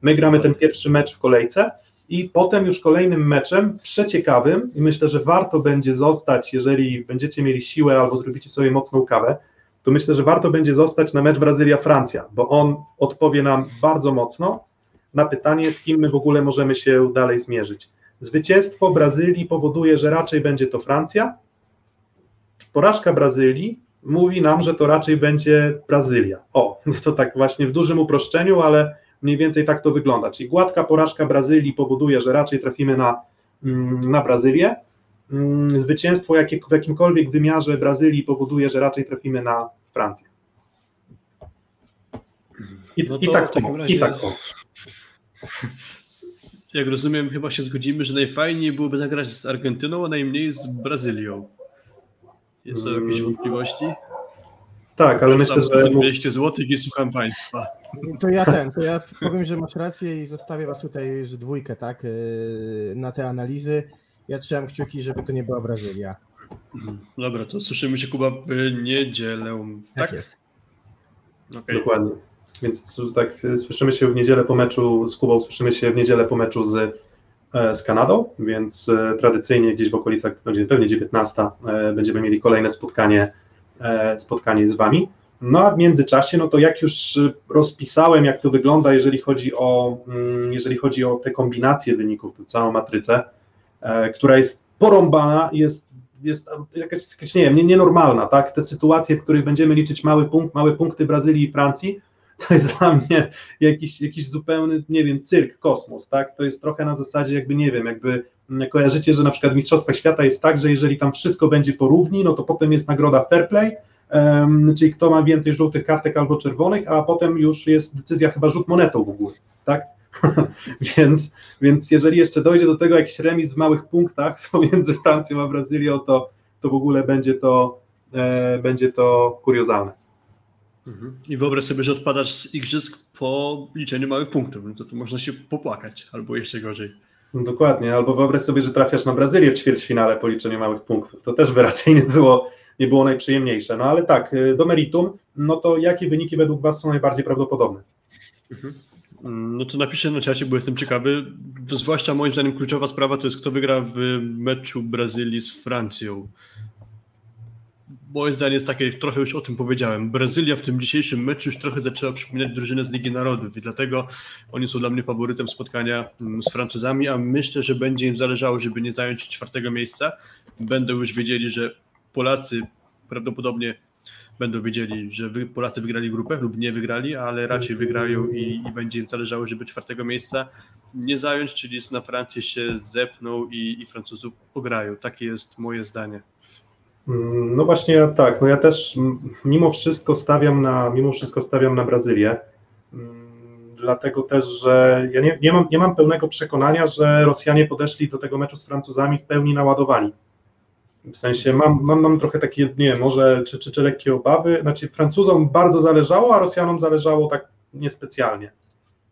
My gramy ten pierwszy mecz w kolejce i potem już kolejnym meczem, przeciekawym i myślę, że warto będzie zostać, jeżeli będziecie mieli siłę albo zrobicie sobie mocną kawę, to myślę, że warto będzie zostać na mecz Brazylia-Francja, bo on odpowie nam bardzo mocno na pytanie, z kim my w ogóle możemy się dalej zmierzyć. Zwycięstwo Brazylii powoduje, że raczej będzie to Francja. Porażka Brazylii mówi nam, że to raczej będzie Brazylia. O, <laughs> to tak właśnie w dużym uproszczeniu, ale mniej więcej tak to wygląda. Czyli gładka porażka Brazylii powoduje, że raczej trafimy na, mm, na Brazylię. Mm, zwycięstwo jakie, w jakimkolwiek wymiarze Brazylii powoduje, że raczej trafimy na Francję. I, no i tak, razie... i tak. Jak rozumiem, chyba się zgodzimy, że najfajniej byłoby zagrać z Argentyną, a najmniej z Brazylią. Jest to jakieś wątpliwości? Tak, ale myślę, że... 200 zł i słucham Państwa. To ja ten, to ja powiem, że masz rację i zostawię Was tutaj że dwójkę, tak, yy, na te analizy. Ja trzymam kciuki, żeby to nie była Brazylia. Dobra, to słyszymy się Kuba w niedzielę. Tak, tak jest. Okay. Dokładnie. Więc tak słyszymy się w niedzielę po meczu z Kubą, słyszymy się w niedzielę po meczu z, e, z Kanadą, więc e, tradycyjnie gdzieś w okolicach, będzie pewnie 19, e, będziemy mieli kolejne spotkanie, spotkanie z Wami. No a w międzyczasie, no to jak już rozpisałem, jak to wygląda, jeżeli chodzi o, mm, jeżeli chodzi o te kombinacje wyników, tę całą matrycę, która jest porąbana, jest jest jakaś, nie wiem, nie, nienormalna, tak? Te sytuacje, w których będziemy liczyć mały punkt, małe punkty Brazylii i Francji, <laughs> to jest dla mnie jakiś, jakiś zupełny, nie wiem, cyrk, kosmos, tak? To jest trochę na zasadzie jakby, nie wiem, jakby mm, kojarzycie, że na przykład w Mistrzostwach Świata jest tak, że jeżeli tam wszystko będzie porówni, no to potem jest nagroda fair play, um, czyli kto ma więcej żółtych kartek albo czerwonych, a potem już jest decyzja chyba rzut monetą w ogóle, tak? <laughs> więc, więc jeżeli jeszcze dojdzie do tego jakiś remis w małych punktach <laughs> pomiędzy Francją a Brazylią, to, to w ogóle będzie to, e, będzie to kuriozalne. Mhm. I wyobraź sobie, że odpadasz z igrzysk po liczeniu małych punktów, no to tu można się popłakać, albo jeszcze gorzej. No dokładnie, albo wyobraź sobie, że trafiasz na Brazylię w ćwierćfinale po liczeniu małych punktów. To też by raczej nie było, nie było najprzyjemniejsze. No ale tak, y, do meritum, no to jakie wyniki według Was są najbardziej prawdopodobne? Mhm. Mm, no to napiszę na czacie, bo jestem ciekawy. Zwłaszcza moim zdaniem kluczowa sprawa to jest, kto wygra w meczu Brazylii z Francją moje zdanie jest takie, trochę już o tym powiedziałem. Brazylia w tym dzisiejszym meczu już trochę zaczęła przypominać drużynę z Ligi Narodów i dlatego oni są dla mnie faworytem spotkania mm, z Francuzami, a myślę, że będzie im zależało, żeby nie zająć czwartego miejsca. Będą już wiedzieli, że Polacy prawdopodobnie będą wiedzieli, że Polacy wygrali grupę lub nie wygrali, ale raczej wygrają i, i będzie im zależało, żeby czwartego miejsca nie zająć, czyli na Francję się zepną i, i Francuzów pograją. Takie jest moje zdanie. Mm, no właśnie tak, no ja też mimo wszystko stawiam na, mimo wszystko stawiam na Brazylię, mm, dlatego też, że ja nie, nie, mam, nie mam pełnego przekonania, że Rosjanie podeszli do tego meczu z Francuzami w pełni naładowani. W sensie mam, mam, mam trochę takie, nie może czy, czy, czy lekkie obawy, znaczy Francuzom bardzo zależało, a Rosjanom zależało tak niespecjalnie.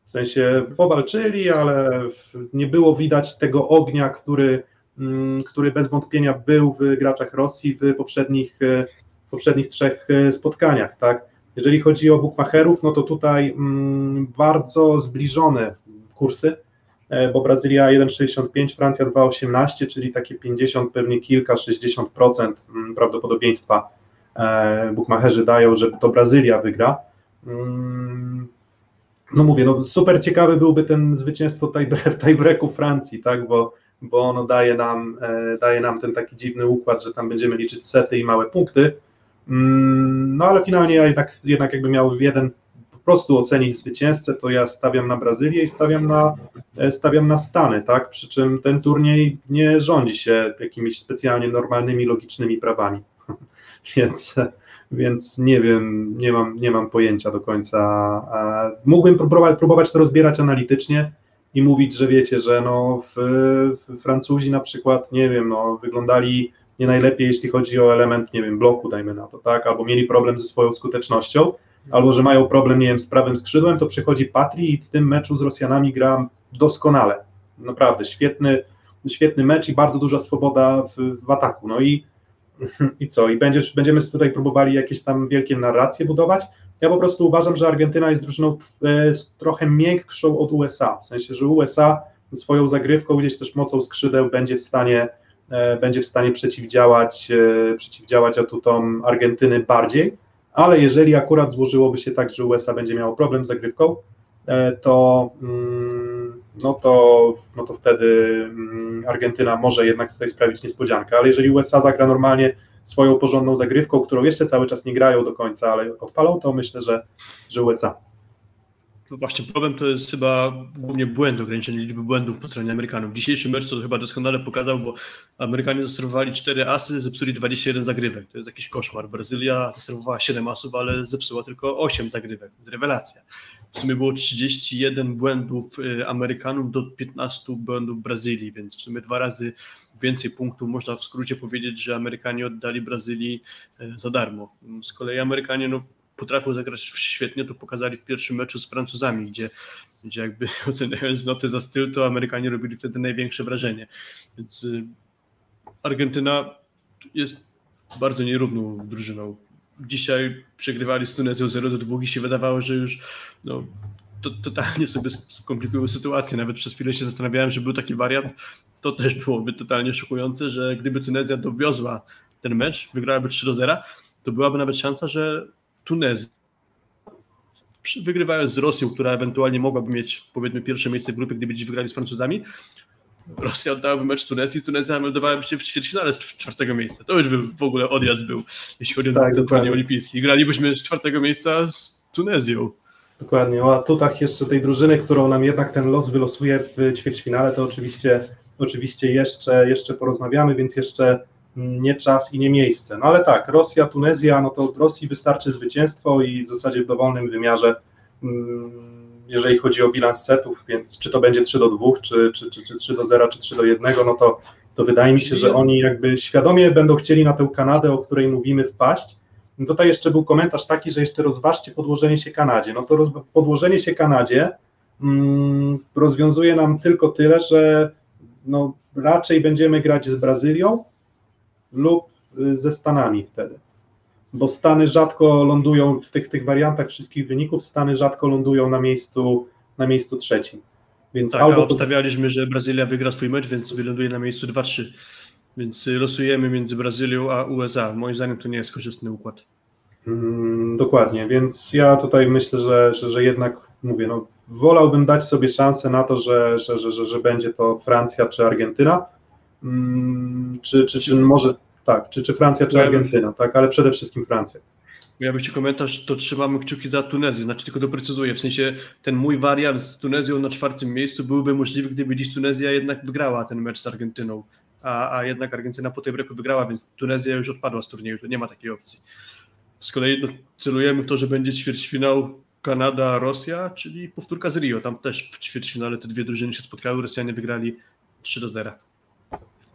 W sensie powalczyli, ale nie było widać tego ognia, który Mm, który bez wątpienia był w graczach Rosji w poprzednich, e, poprzednich trzech e, spotkaniach. Tak? Jeżeli chodzi o bookmacherów, no to tutaj mm, bardzo zbliżone kursy, bo Brazylia 1,65, Francja 2,18, czyli takie 50, pewnie kilka, 60% mm, prawdopodobieństwa bookmacherzy dają, że to Brazylia wygra. No mówię, no super ciekawy byłby ten zwycięstwo w <laughs> tiebreaku Francji, tak, bo bo ono daje nam, e, daje nam ten taki dziwny układ, że tam będziemy liczyć sety i małe punkty. Mm, no ale finalnie ja jednak, jednak jakby miał jeden prostu ocenić zwycięzcę, to ja stawiam na Brazylię i stawiam na, e, stawiam na Stany, tak? Przy czym ten turniej nie rządzi się jakimiś specjalnie normalnymi, logicznymi prawami. <laughs> więc, więc nie wiem, nie mam, nie mam pojęcia do końca. Mógłbym próbować, próbować to rozbierać analitycznie, i mówić, że wiecie, że no w, w Francuzi na przykład, nie wiem, no wyglądali nie najlepiej, jeśli chodzi o element, nie wiem, bloku, dajmy na to, tak, albo mieli problem ze swoją skutecznością, albo że mają problem, nie wiem, z prawym skrzydłem, to przychodzi Patri i w tym meczu z Rosjanami gra doskonale. Naprawdę, świetny, świetny mecz i bardzo duża swoboda w, w ataku. No i, <laughs> i co? I będziesz, będziemy tutaj próbowali jakieś tam wielkie narracje budować, ja po prostu uważam, że Argentyna jest drużyną e, trochę miększą od USA, w sensie, że USA swoją zagrywką, gdzieś też mocą skrzydeł będzie w stanie, e, będzie w stanie przeciwdziałać, e, przeciwdziałać atutom Argentyny bardziej, ale jeżeli akurat złożyłoby się tak, że USA będzie miało problem z zagrywką, to, mm, no to, no to wtedy mm, Argentyna może jednak tutaj sprawić niespodziankę, ale jeżeli USA zagra normalnie swoją porządną zagrywką, którą jeszcze cały czas nie grają do końca, ale odpalą, to myślę, że, że USA. Właśnie, problem to jest chyba głównie błęd, ograniczenie liczby błędów po stronie Amerykanów. Dzisiejszy mecz to chyba doskonale pokazał, bo Amerykanie zaserwowali 4 asy, zepsuli 21 zagrywek. To jest jakiś koszmar. Brazylia zaserwowała 7 asów, ale zepsuła tylko 8 zagrywek. Rewelacja. W sumie było 31 błędów y, Amerykanów do 15 błędów Brazylii, więc w sumie dwa razy więcej punktów. Można w skrócie powiedzieć, że Amerykanie oddali Brazylii y, za darmo. Z kolei Amerykanie no, potrafią zagrać świetnie, to pokazali w pierwszym meczu z Francuzami, gdzie, gdzie jakby <laughs> oceniając noty za styl, to Amerykanie robili wtedy największe wrażenie. Więc y, Argentyna jest bardzo nierówną drużyną. Dzisiaj przegrywali z Tunezją 0 do 2 i się wydawało, że już no, to, totalnie sobie skomplikują sytuację. Nawet przez chwilę się zastanawiałem, że był taki wariant. To też byłoby totalnie szokujące, że gdyby Tunezja dowiozła ten mecz, wygrałaby 3 do 0, to byłaby nawet szansa, że Tunezja wygrywając z Rosją, która ewentualnie mogłaby mieć powiedzmy pierwsze miejsce w grupie, gdyby dziś wygrali z Francuzami, Rosja oddałaby mecz Tunezji, Tunezja meldowałaby się w ćwierćfinale z czwartego miejsca. To już by w ogóle odjazd był, jeśli chodzi Tak, o ten dokładnie. turniej olimpijski. Gralibyśmy z czwartego miejsca z Tunezją. Dokładnie. O atutach jeszcze tej drużyny, którą nam jednak ten los wylosuje w ćwierćfinale, to oczywiście, oczywiście jeszcze, jeszcze porozmawiamy, więc jeszcze nie czas i nie miejsce. No ale tak, Rosja, Tunezja, no to od Rosji wystarczy zwycięstwo i w zasadzie w dowolnym wymiarze, mm, jeżeli chodzi o bilans setów, więc czy to będzie 3 do 2, czy, czy, czy, czy 3 do 0, czy 3 do 1, no to, to wydaje mi się, że oni jakby świadomie będą chcieli na tę Kanadę, o której mówimy, wpaść. No tutaj jeszcze był komentarz taki, że jeszcze rozważcie podłożenie się Kanadzie. No to roz, podłożenie się Kanadzie mm, rozwiązuje nam tylko tyle, że no, raczej będziemy grać z Brazylią lub y, ze Stanami wtedy. Bo Stany rzadko lądują w tych, tych wariantach wszystkich wyników, Stany rzadko lądują na miejscu, na miejscu trzecim. Więc Tak, albo obstawialiśmy, że Brazylia wygra swój mecz, więc wyląduje na miejscu 2-3. Więc y, losujemy między Brazylią a USA. Moim zdaniem to nie jest korzystny układ. Mm, dokładnie, więc ja tutaj myślę, że, że, że jednak mówię, no, wolałbym dać sobie szansę na to, że, że, że, że, że będzie to Francja czy Argentyna, czy, czy, czy może tak, czy, czy Francja czy Argentyna, tak, ale przede wszystkim Francja. Miałbyś ci komentarz, to trzymamy kciuki za Tunezję, znaczy tylko doprecyzuję, w sensie ten mój wariant z Tunezją na czwartym miejscu byłby możliwy, gdyby dziś Tunezja jednak wygrała ten mecz z Argentyną, a, a jednak Argentyna po tej breku wygrała, więc Tunezja już odpadła z turnieju, to nie ma takiej opcji. Z kolei no, celujemy w to, że będzie ćwierćfinał Kanada-Rosja, czyli powtórka z Rio, tam też w ćwierćfinale te dwie drużyny się spotkały, Rosjanie wygrali 3 do 0.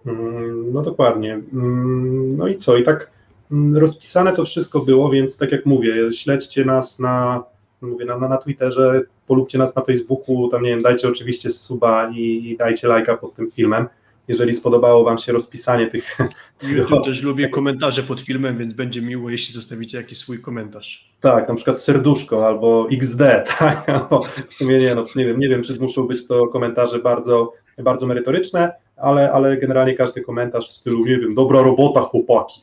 Mm, No dokładnie. Mm, No i co? I tak mm, rozpisane to wszystko było, więc tak jak mówię, śledźcie nas na, mówię, na, na, Twitterze, polubcie nas na Facebooku, tam nie wiem, dajcie oczywiście suba i, i dajcie lajka pod tym filmem, jeżeli spodobało Wam się rozpisanie tych, <laughs> YouTube <laughs> też lubi komentarze pod filmem, więc będzie miło, jeśli zostawicie jakiś swój komentarz. tak, na przykład serduszko albo XD, <laughs> tak, albo w sumie nie, no nie wiem, nie wiem, czy muszą być to komentarze bardzo, bardzo merytoryczne, ale, ale generalnie każdy komentarz w stylu, nie wiem, dobra robota chłopaki,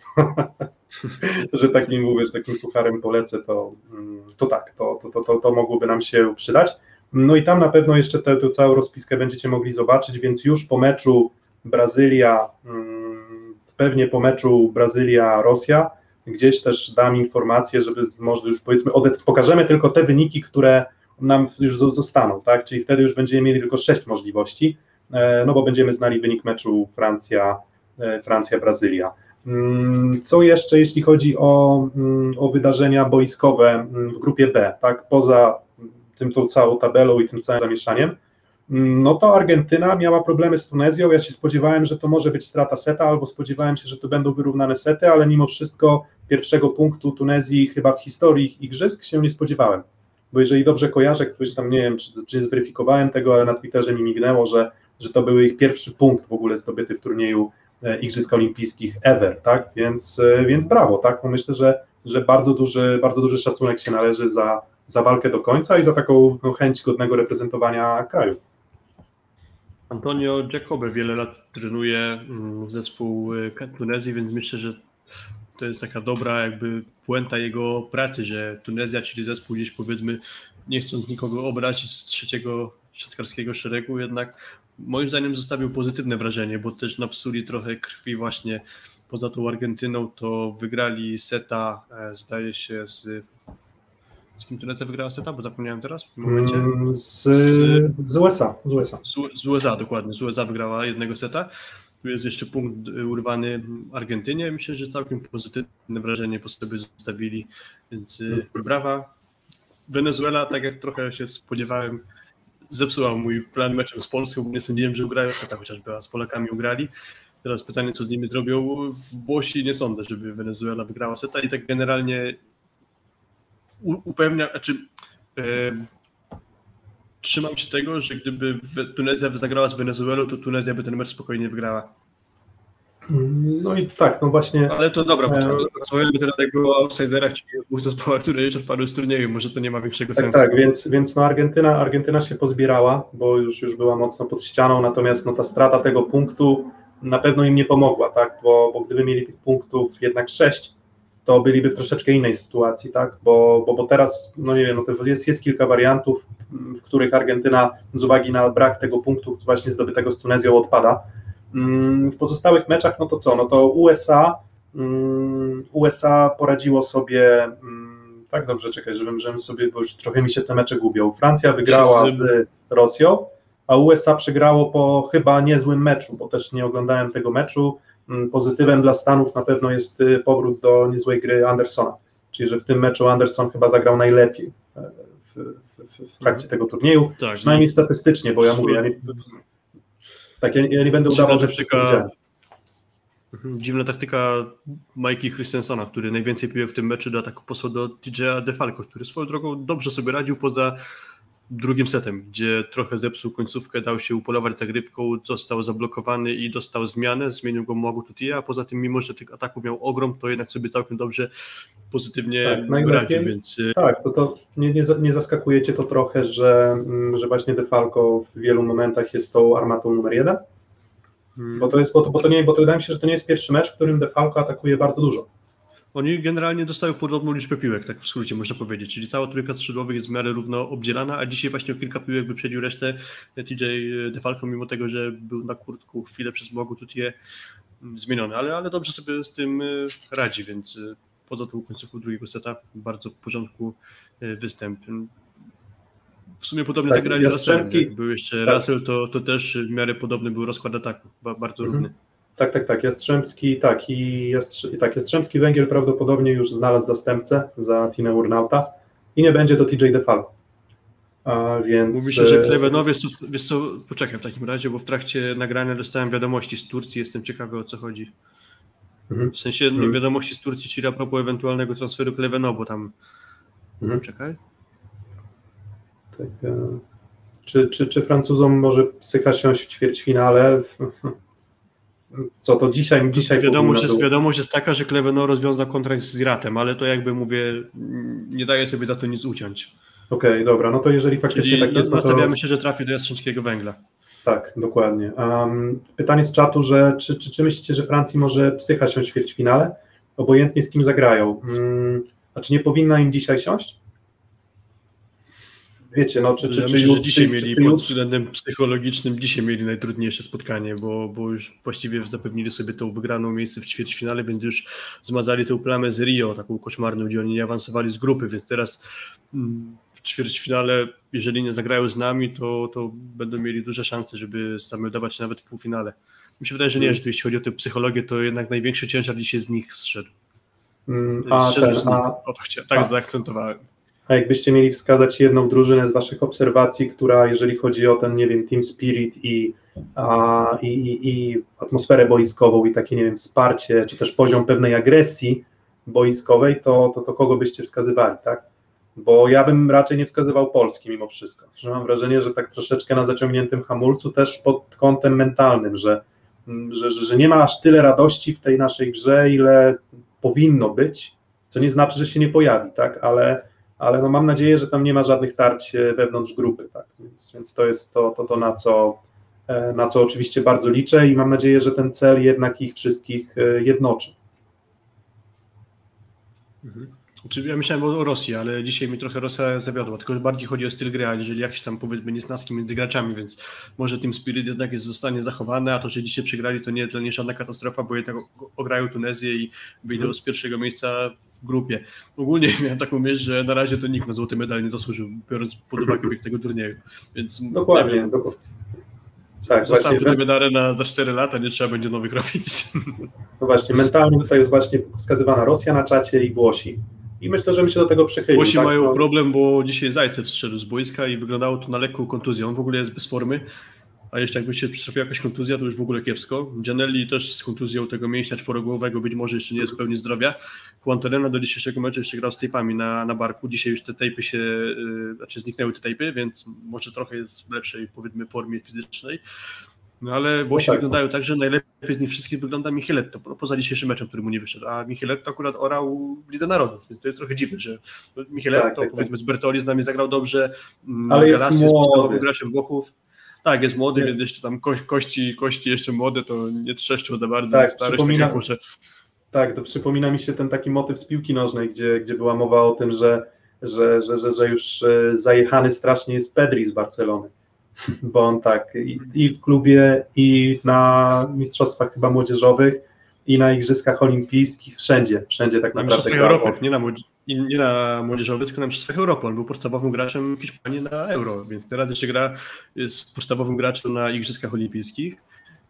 <laughs> że takim mówię, że takim sucharem polecę, to, mm, to tak, to, to, to, to, mogłoby nam się przydać. No i tam na pewno jeszcze tę całą rozpiskę będziecie mogli zobaczyć, więc już po meczu Brazylia, mm, pewnie po meczu Brazylia-Rosja, gdzieś też dam informację, żeby może już powiedzmy, pokażemy tylko te wyniki, które nam już zo- zostaną, tak? Czyli wtedy już będziemy mieli tylko sześć możliwości, no bo będziemy znali wynik meczu Francja, e, Francja-Brazylia. Mm, Co jeszcze, jeśli chodzi o, mm, o wydarzenia boiskowe mm, w grupie B, tak? Poza tym tą całą tabelą i tym całym zamieszaniem, no to Argentyna miała problemy z Tunezją. Ja się spodziewałem, że to może być strata seta, albo spodziewałem się, że to będą wyrównane sety, ale mimo wszystko pierwszego punktu Tunezji chyba w historii ich igrzysk się nie spodziewałem. Bo jeżeli dobrze kojarzę, ktoś tam nie wiem, czy, czy zweryfikowałem tego, ale na Twitterze mi mignęło, że, że to był ich pierwszy punkt w ogóle zdobyty w turnieju e, Igrzysk Olimpijskich ever, tak? Więc, e, więc brawo, tak? Bo myślę, że, że bardzo, duży, bardzo duży szacunek się należy za, za walkę do końca i za taką no, chęć godnego reprezentowania kraju. Antonio Jacobe wiele lat trenuje mm, zespół y, Tunezji, więc myślę, że to jest taka dobra jakby puenta jego pracy, że Tunezja, czyli zespół gdzieś powiedzmy, nie chcąc nikogo obrazić z trzeciego siatkarskiego szeregu, jednak moim zdaniem zostawił pozytywne wrażenie, bo też napsuli trochę krwi właśnie poza tą Argentyną, to wygrali seta, e, zdaje się z... Z kim Tunezja wygrała seta? Bo zapomniałem teraz w tym momencie. Mm, Z, z USA, z USA. Z, z USA, dokładnie. Z USA wygrała jednego seta. Tu jest jeszcze punkt urwany Argentynie. Myślę, że całkiem pozytywne wrażenie po sobie zostawili, więc y, brawa. Wenezuela, tak jak trochę się spodziewałem, zepsuła mój plan meczem z Polską, bo nie sądziłem, że ugrają seta, chociażby a z Polakami ugrali. Teraz pytanie, co z nimi zrobią. Włosi nie sądzę, żeby Wenezuela wygrała seta i tak generalnie u- upewnia, znaczy em, trzymam się tego, że gdyby Tunezja zagrała z Wenezuelą, to Tunezja by ten mecz spokojnie wygrała. No i tak, no właśnie. Ale to dobra, bo E. to rozmawiamy teraz jakby o outsiderach, czyli o dwóch zespołach, które już odpadły z turnieju. Może to nie ma większego Tak, sensu. tak, więc, więc no Argentyna, Argentyna się pozbierała, bo już, już była mocno pod ścianą, natomiast no ta strata tego punktu na pewno im nie pomogła, tak, bo, bo gdyby mieli tych punktów jednak sześć, to byliby w troszeczkę innej sytuacji, tak? Bo, bo, bo teraz, no nie wiem, no to jest, jest kilka wariantów, w których Argentyna z uwagi na brak tego punktu właśnie zdobytego z Tunezją odpada. W pozostałych meczach, no to co? No to USA, USA poradziło sobie tak dobrze, czekaj, żebym, żebym sobie, bo już trochę mi się te mecze gubią. Francja wygrała z Rosją, a USA przegrało po chyba niezłym meczu, bo też nie oglądałem tego meczu. Mm, pozytywem dla Stanów na pewno jest y, powrót do niezłej gry Andersona, czyli że w tym meczu Anderson chyba zagrał najlepiej e, w, w, w trakcie tego turnieju, tak, przynajmniej statystycznie, bo ja mówię, ja nie, tak, ja, ja nie będę udawał, że wszystko widziałem. Mhm, dziwna taktyka Mikey Christensona, który najwięcej piłek w tym meczu do ataku posłał do TJ'a DeFalco, który swoją drogą dobrze sobie radził poza drugim setem, gdzie trochę zepsuł końcówkę, dał się upolować zagrywką, został zablokowany i dostał zmianę, zmienił go Młagu Tutia, a poza tym mimo, że tych ataków miał ogrom, to jednak sobie całkiem dobrze pozytywnie tak, radził, więc... Y, tak, to, to nie, nie, nie zaskakujecie to trochę, że, mm, że właśnie DeFalco w wielu momentach jest tą armatą numer jeden? Hmm. Bo to jest, bo to, bo to nie, bo to wydaje mi się, że to nie jest pierwszy mecz, w którym DeFalco atakuje bardzo dużo. Oni generalnie dostają podobną liczbę piłek, tak w skrócie można powiedzieć, czyli cała trójka skrzydłowych jest w miarę równo obdzielana, a dzisiaj właśnie o kilka piłek wyprzedził resztę TJ DeFalco, mimo tego, że był na kurtku chwilę przez Bogu je mm, zmieniony, ale, ale dobrze sobie z tym y, radzi, więc poza tą końcówką drugiego seta bardzo w porządku występ. W sumie podobnie tak, tak grali z Russellem. Jak był jeszcze tak. Russell, to, to też w miarę podobny był rozkład ataku, bardzo mhm. równy. Tak, tak, tak. Jastrzębski, tak, i Jastrze, tak, Jastrzębski Węgiel prawdopodobnie już znalazł zastępcę za Tinę Urnauta i nie będzie to TJ DeFalco. A więc... Mówi się, że Klevenow, wiesz co, wiesz co, poczekaj w takim razie, bo w trakcie nagrania dostałem wiadomości z Turcji, jestem ciekawy o co chodzi. Mhm. W sensie mhm. wiadomości z Turcji, czyli a propos ewentualnego transferu Klevenow, bo tam... Mhm. Czekaj. Tak, e, czy, czy, czy Francuzom może psycha siąść w ćwierćfinale? <laughs> Co to dzisiaj? dzisiaj wiadomość, jest, wiadomość jest taka, że Kleveno rozwiązał kontrakt z Iratem, ale to jakby mówię, nie daje sobie za to nic uciąć. Okej, okay, dobra, no to jeżeli faktycznie Czyli tak jest. Nastawiamy no to... się, że trafi do Jastrzębskiego Węgla. Tak, dokładnie. Um, pytanie z czatu, że czy, czy, czy myślicie, że Francji może psycha siąść w ćwierćfinale? Obojętnie z kim zagrają. Um, a czy nie powinna im dzisiaj siąść? Wiecie, no czy, czy, ja czy, myślę, że dzisiaj czy, mieli czy, pod względem psychologicznym dzisiaj mieli najtrudniejsze spotkanie, bo, bo już właściwie zapewnili sobie tą wygraną miejsce w ćwierćfinale, więc już zmazali tę plamę z Rio, taką koszmarną, gdzie oni nie awansowali z grupy, więc teraz mm, w ćwierćfinale, jeżeli nie zagrają z nami, to, to będą mieli duże szanse, żeby zameldować nawet w półfinale. Mi się wydaje, że nie, mm. że jeśli chodzi o tę psychologię, to jednak największy ciężar dzisiaj z nich zszedł. Mm, a, ten, z nich, a, o to tak a, zaakcentowałem. A jakbyście mieli wskazać jedną drużynę z Waszych obserwacji, która, jeżeli chodzi o ten, nie wiem, team spirit i, a, i, i, i atmosferę boiskową i takie, nie wiem, wsparcie, czy też poziom pewnej agresji boiskowej, to, to, to kogo byście wskazywali, tak? Bo ja bym raczej nie wskazywał Polski mimo wszystko. Że mam wrażenie, że tak troszeczkę na zaciągniętym hamulcu też pod kątem mentalnym, że, że, że nie ma aż tyle radości w tej naszej grze, ile powinno być, co nie znaczy, że się nie pojawi, tak? Ale ale no mam nadzieję, że tam nie ma żadnych tarć e, wewnątrz grupy, tak? więc, więc to jest to, to, to na, co, e, na co oczywiście bardzo liczę i mam nadzieję, że ten cel jednak ich wszystkich e, jednoczy. Mhm. Znaczy, ja myślałem o Rosji, ale dzisiaj mi trochę Rosja zawiodła, tylko że bardziej chodzi o styl gry, aniżeli jakieś tam powiedzmy niesnaski między graczami, więc może tym spirit jednak jest, zostanie zachowane, a to, że dzisiaj przegrali to nie dla nich żadna katastrofa, bo jednak ograją Tunezję i wyjdą mhm. z pierwszego miejsca w grupie. Ogólnie <laughs> miałem taką myśl, że na razie to nikt na złoty medal nie zasłużył, biorąc pod uwagę bieg tego turnieju. Więc dokładnie, wiem, dokładnie. Tak, Zostałem tutaj medale na za 4 lata, nie trzeba będzie nowych robić. <laughs> No właśnie, mentalnie tutaj jest właśnie wskazywana Rosja na czacie i Włosi. I myślę, że my się do tego przychylimy. Włosi tak? mają no. problem, bo dzisiaj Zajcew zszedł z boiska i wyglądało to na lekką kontuzję. On w ogóle jest bez formy a jeszcze jakby się przytrafiła jakaś kontuzja, to już w ogóle kiepsko. Gianelli też z kontuzją tego mięśnia czworogłowego być może jeszcze nie jest w pełni zdrowia. Juan Torrena do dzisiejszego meczu jeszcze grał z tejpami na, na barku. Dzisiaj już te tejpy się, yy, znaczy zniknęły te tejpy, więc może trochę jest w lepszej, powiedzmy, formie fizycznej. No ale Włosi no tak. wyglądają tak, że najlepiej z nich wszystkich wygląda Micheletto, no, poza dzisiejszym meczem, który mu nie wyszedł, a Micheletto akurat orał w Lidze Narodów, więc to jest trochę dziwne, że Micheletto, tak, tak, powiedzmy, z Bertoli z nami zagrał dobrze, mm, ale Galassi jest młody. graczem Włochów. Tak, jest młody, więc jeszcze tam ko kości, kości jeszcze młode, to nie trzeszczą za bardzo, tak, tak jak muszę. Tak, to przypomina mi się ten taki motyw z piłki nożnej, gdzie, gdzie była mowa o tym, że, że, że, że, że już e, zajechany strasznie jest Pedri z Barcelony. <laughs> Bo on tak i, i w klubie, i na mistrzostwach chyba młodzieżowych, i na igrzyskach olimpijskich, wszędzie, wszędzie tak Na naprawdę Mistrzostwach grał. Europy, nie na, młodzi- i nie na młodzieżowych, tylko na Mistrzostwach Europy. On był podstawowym graczem Hiszpanii na Euro, więc teraz jeszcze gra jest podstawowym graczem na Igrzyskach Olimpijskich.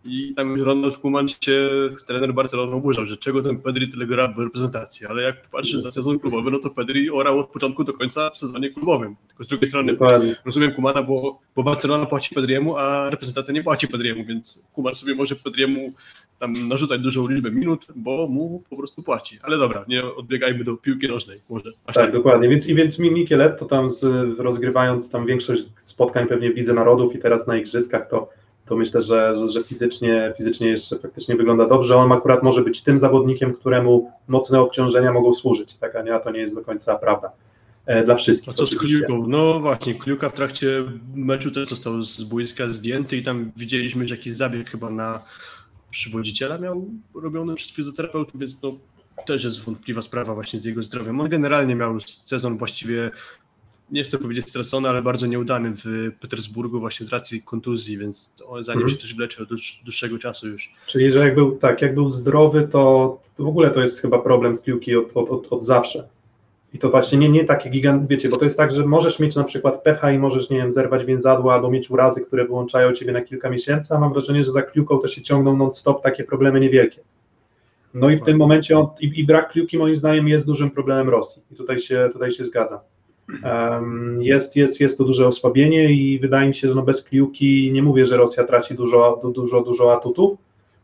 I tam już Ronald Koeman się, trener Barcelony, oburzał, że czego ten Pedri tyle gra w reprezentacji. Ale jak patrzy na sezon klubowy, no to Pedri orał od początku do końca w sezonie klubowym. Tylko z drugiej strony Dokładnie. rozumiem Kumana, bo, bo Barcelona płaci Pedriemu, a reprezentacja nie płaci Pedriemu, więc Kuman sobie może Pedriemu tam narzucać dużą liczbę minut, bo mu po prostu płaci. Ale dobra, nie odbiegajmy do piłki nożnej może. Aż Tak, dokładnie. Więc i więc Mi- Michelet to tam z, rozgrywając tam większość spotkań pewnie w Lidze Narodów i teraz na Igrzyskach, to, to myślę, że, że, że fizycznie, fizycznie jeszcze faktycznie wygląda dobrze. On akurat może być tym zawodnikiem, któremu mocne obciążenia mogą służyć, tak? a, nie, a to nie jest do końca prawda e, dla wszystkich. A co z oczywiście. Kliuką? No właśnie, Kliuka w trakcie meczu też został z boiska zdjęty i tam widzieliśmy, że jakiś zabieg chyba na przywodziciela miał robiony przez fizjoterapeutów, więc no też jest wątpliwa sprawa właśnie z jego zdrowiem. On generalnie miał już sezon właściwie, nie chcę powiedzieć stracony, ale bardzo nieudany w Petersburgu właśnie z racji kontuzji, więc za nim Mhm. się też wlecze od dłuż- dłuższego czasu już. Czyli, że jak był, tak, jak był zdrowy, to, to w ogóle to jest chyba problem w piłki od, od, od, od zawsze. I to właśnie nie, nie takie gigant, wiecie, bo to jest tak, że możesz mieć na przykład pecha i możesz, nie wiem, zerwać więzadła albo mieć urazy, które wyłączają ciebie na kilka miesięcy, a mam wrażenie, że za kliuką to się ciągną non-stop takie problemy niewielkie. No i w tym momencie on, i, i brak kliuki moim zdaniem jest dużym problemem Rosji. I tutaj się, tutaj się zgadzam. Jest, jest, jest to duże osłabienie i wydaje mi się, że no bez kliuki nie mówię, że Rosja traci dużo, du- dużo, dużo atutów,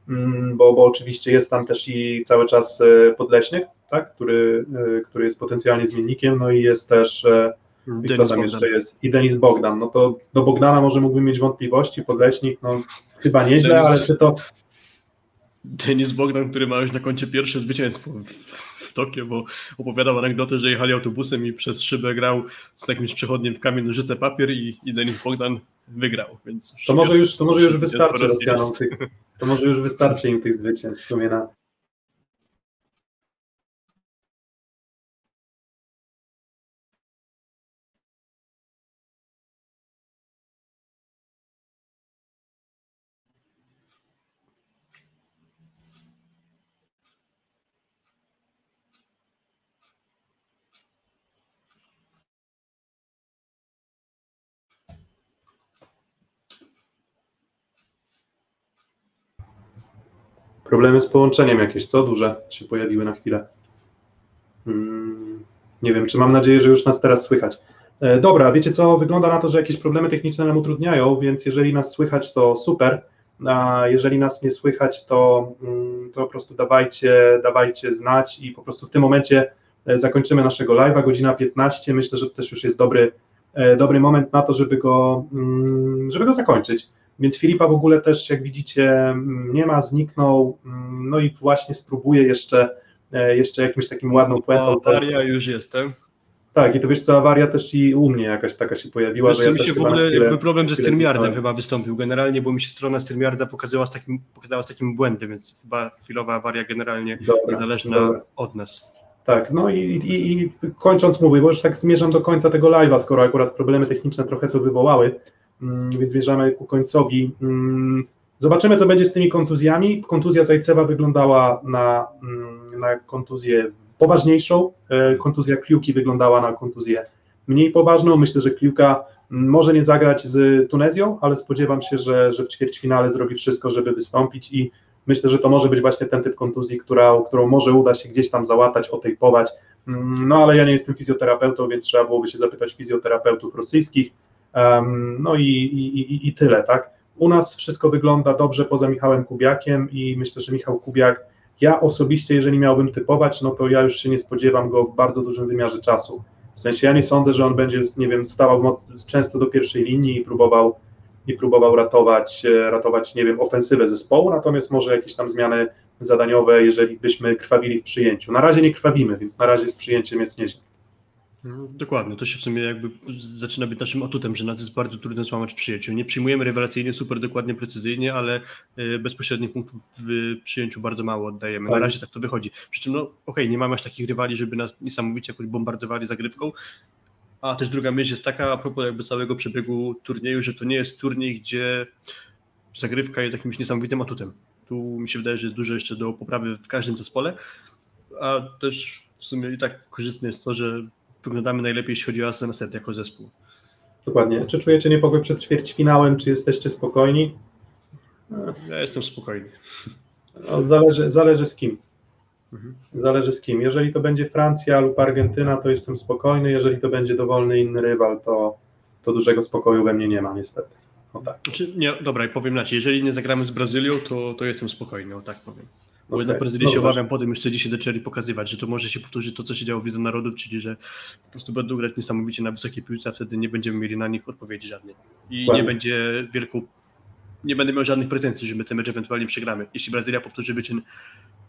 mm, bo, bo oczywiście jest tam też i cały czas e, Podleśnik, tak, który, e, który jest potencjalnie zmiennikiem, no i jest też e, i kto tam Bogdan. jeszcze jest? I Denis Bogdan. No to do Bogdana może mógłbym mieć wątpliwości, Podleśnik, no chyba nieźle, Denis- ale czy to, Denis Bogdan, który ma już na koncie pierwsze zwycięstwo Tokio, bo opowiadał anegdotę, że jechali autobusem i przez szybę grał z jakimś przechodniem w kamień, nożyce, papier i, i Denis Bogdan wygrał, więc... to może już, to może już wystarczy Rosjanom tych, to może już wystarczy im tych zwycięstw w sumie na, Problemy z połączeniem jakieś, co? Duże się pojawiły na chwilę. Mm, Nie wiem, czy mam nadzieję, że już nas teraz słychać. E, Dobra, wiecie co? Wygląda na to, że jakieś problemy techniczne nam utrudniają, więc jeżeli nas słychać, to super. A jeżeli nas nie słychać, to, mm, to po prostu dawajcie, dawajcie znać i po prostu w tym momencie e, zakończymy naszego live'a, godzina 15. Myślę, że to też już jest dobry, e, dobry moment na to, żeby go, mm, żeby go zakończyć. Więc Filipa w ogóle też, jak widzicie, nie ma, zniknął, no i właśnie spróbuję jeszcze, e, jeszcze jakimś takim ładną puentą. O, Daria, już jestem. Tak, i to wiesz co, awaria też i u mnie jakaś taka się pojawiła, Wiesz, że ja mi się w ogóle chwilę- jakby problem ze StreamYardem chyba wystąpił generalnie, bo mi się strona StreamYarda pokazała z takim, pokazała z takim błędem, więc chyba chwilowa awaria generalnie Dobra, niezależna dobra. od nas. Tak, no i, i, i kończąc mówię, bo już tak zmierzam do końca tego live'a, skoro akurat problemy techniczne trochę to wywołały, więc zmierzamy ku końcowi. Mm, Zobaczymy, co będzie z tymi kontuzjami. Kontuzja Zajcewa wyglądała na, mm, na kontuzję poważniejszą, e, kontuzja Kliuki wyglądała na kontuzję mniej poważną. Myślę, że Kliuka mm, może nie zagrać z Tunezją, ale spodziewam się, że, że w ćwierćfinale zrobi wszystko, żeby wystąpić i myślę, że to może być właśnie ten typ kontuzji, która, którą może uda się gdzieś tam załatać, otejpować. Mm, No ale ja nie jestem fizjoterapeutą, więc trzeba byłoby się zapytać fizjoterapeutów rosyjskich. No i, i, i, tyle, tak? U nas wszystko wygląda dobrze poza Michałem Kubiakiem i myślę, że Michał Kubiak, ja osobiście, jeżeli miałbym typować, no to ja już się nie spodziewam go w bardzo dużym wymiarze czasu. W sensie ja nie sądzę, że on będzie, nie wiem, stawał często do pierwszej linii i próbował i próbował ratować, e, ratować, nie wiem, ofensywę zespołu, natomiast może jakieś tam zmiany zadaniowe, jeżeli byśmy krwawili w przyjęciu. Na razie nie krwawimy, więc na razie z przyjęciem jest nieźle. No, dokładnie, to się w sumie jakby zaczyna być naszym atutem, że nas jest bardzo trudno złamać przyjaciół. Nie przyjmujemy rewelacyjnie, super dokładnie, precyzyjnie, ale y, bezpośrednich punktów w przyjęciu bardzo mało oddajemy. Na razie tak to wychodzi. Przy czym, no okej, nie mamy aż takich rywali, żeby nas niesamowicie jakoś bombardowali zagrywką, a też druga myśl jest taka, a propos jakby całego przebiegu turnieju, że to nie jest turniej, gdzie zagrywka jest jakimś niesamowitym atutem. Tu mi się wydaje, że jest dużo jeszcze do poprawy w każdym zespole, a też w sumie i tak korzystne jest to, że wyglądamy najlepiej, jeśli chodzi o asy na set jako zespół. Dokładnie. Czy czujecie niepokój przed ćwierćfinałem, czy jesteście spokojni? Ja jestem spokojny. No, zależy, zależy z kim. Mhm. Zależy z kim. Jeżeli to będzie Francja lub Argentyna, to jestem spokojny. Jeżeli to będzie dowolny inny rywal, to, to dużego spokoju we mnie nie ma, niestety. No tak. Znaczy, nie, dobra, i powiem inaczej, jeżeli nie zagramy z Brazylią, to, to jestem spokojny, o tak powiem. Bo Okej. jednak się Dobra. obawiam, potem jeszcze dzisiaj zaczęli pokazywać, że to może się powtórzyć to, co się działo w Lidze Narodów, czyli że po prostu będą grać niesamowicie na wysokiej piłce, a wtedy nie będziemy mieli na nich odpowiedzi żadnej. I nie będzie wielką, nie będę miał żadnych pretensji, że my ten mecz ewentualnie przegramy, jeśli Brazylia powtórzy wyczyn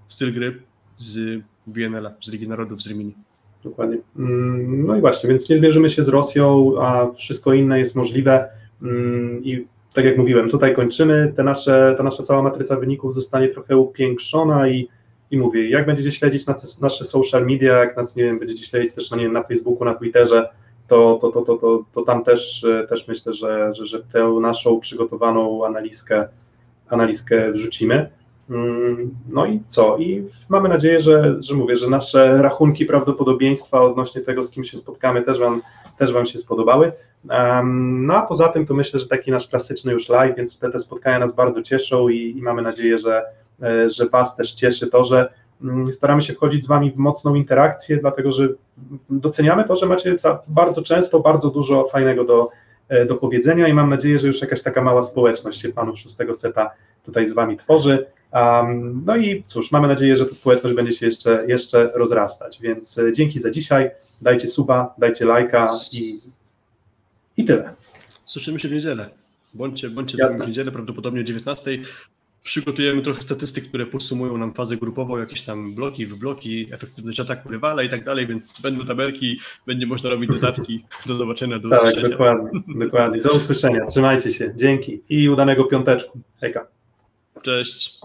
styl gry z WNL-a, z Ligi Narodów, z Rimini. Dokładnie. Mm, No i właśnie, więc nie zmierzymy się z Rosją, a wszystko inne jest możliwe. Mm, I tak jak mówiłem, tutaj kończymy. Te nasze, ta nasza cała matryca wyników zostanie trochę upiększona i, i mówię, jak będziecie śledzić nas, nasze social media, jak nas, nie wiem, będziecie śledzić też na, nie wiem, na Facebooku, na Twitterze, to, to, to, to, to, to tam też, też myślę, że, że, że tę naszą przygotowaną analizkę, analizkę wrzucimy. Mm, No i co? I mamy nadzieję, że, że mówię, że nasze rachunki prawdopodobieństwa odnośnie tego, z kim się spotkamy, też Wam, też wam się spodobały. No a poza tym to myślę, że taki nasz klasyczny już live, więc te, spotkania nas bardzo cieszą i, i mamy nadzieję, że, e, że Was też cieszy to, że mm, staramy się wchodzić z Wami w mocną interakcję, dlatego że doceniamy to, że macie bardzo często bardzo dużo fajnego do, e, do powiedzenia i mam nadzieję, że już jakaś taka mała społeczność się panów szóstego seta tutaj z Wami tworzy. Um, no i cóż, mamy nadzieję, że ta społeczność będzie się jeszcze, jeszcze rozrastać, więc e, dzięki za dzisiaj, dajcie suba, dajcie lajka i, i tyle. Słyszymy się w niedzielę. Bądźcie, bądźcie Jasne. w niedzielę, prawdopodobnie o 19. Przygotujemy trochę statystyk, które podsumują nam fazę grupową, jakieś tam bloki, wybloki, efektywność ataku rywala i tak dalej, więc będą tabelki, będzie można robić dodatki. Do zobaczenia, do Tak, usłyszenia. dokładnie, dokładnie. Do usłyszenia, trzymajcie się, dzięki i udanego piąteczku. Hejka. Cześć.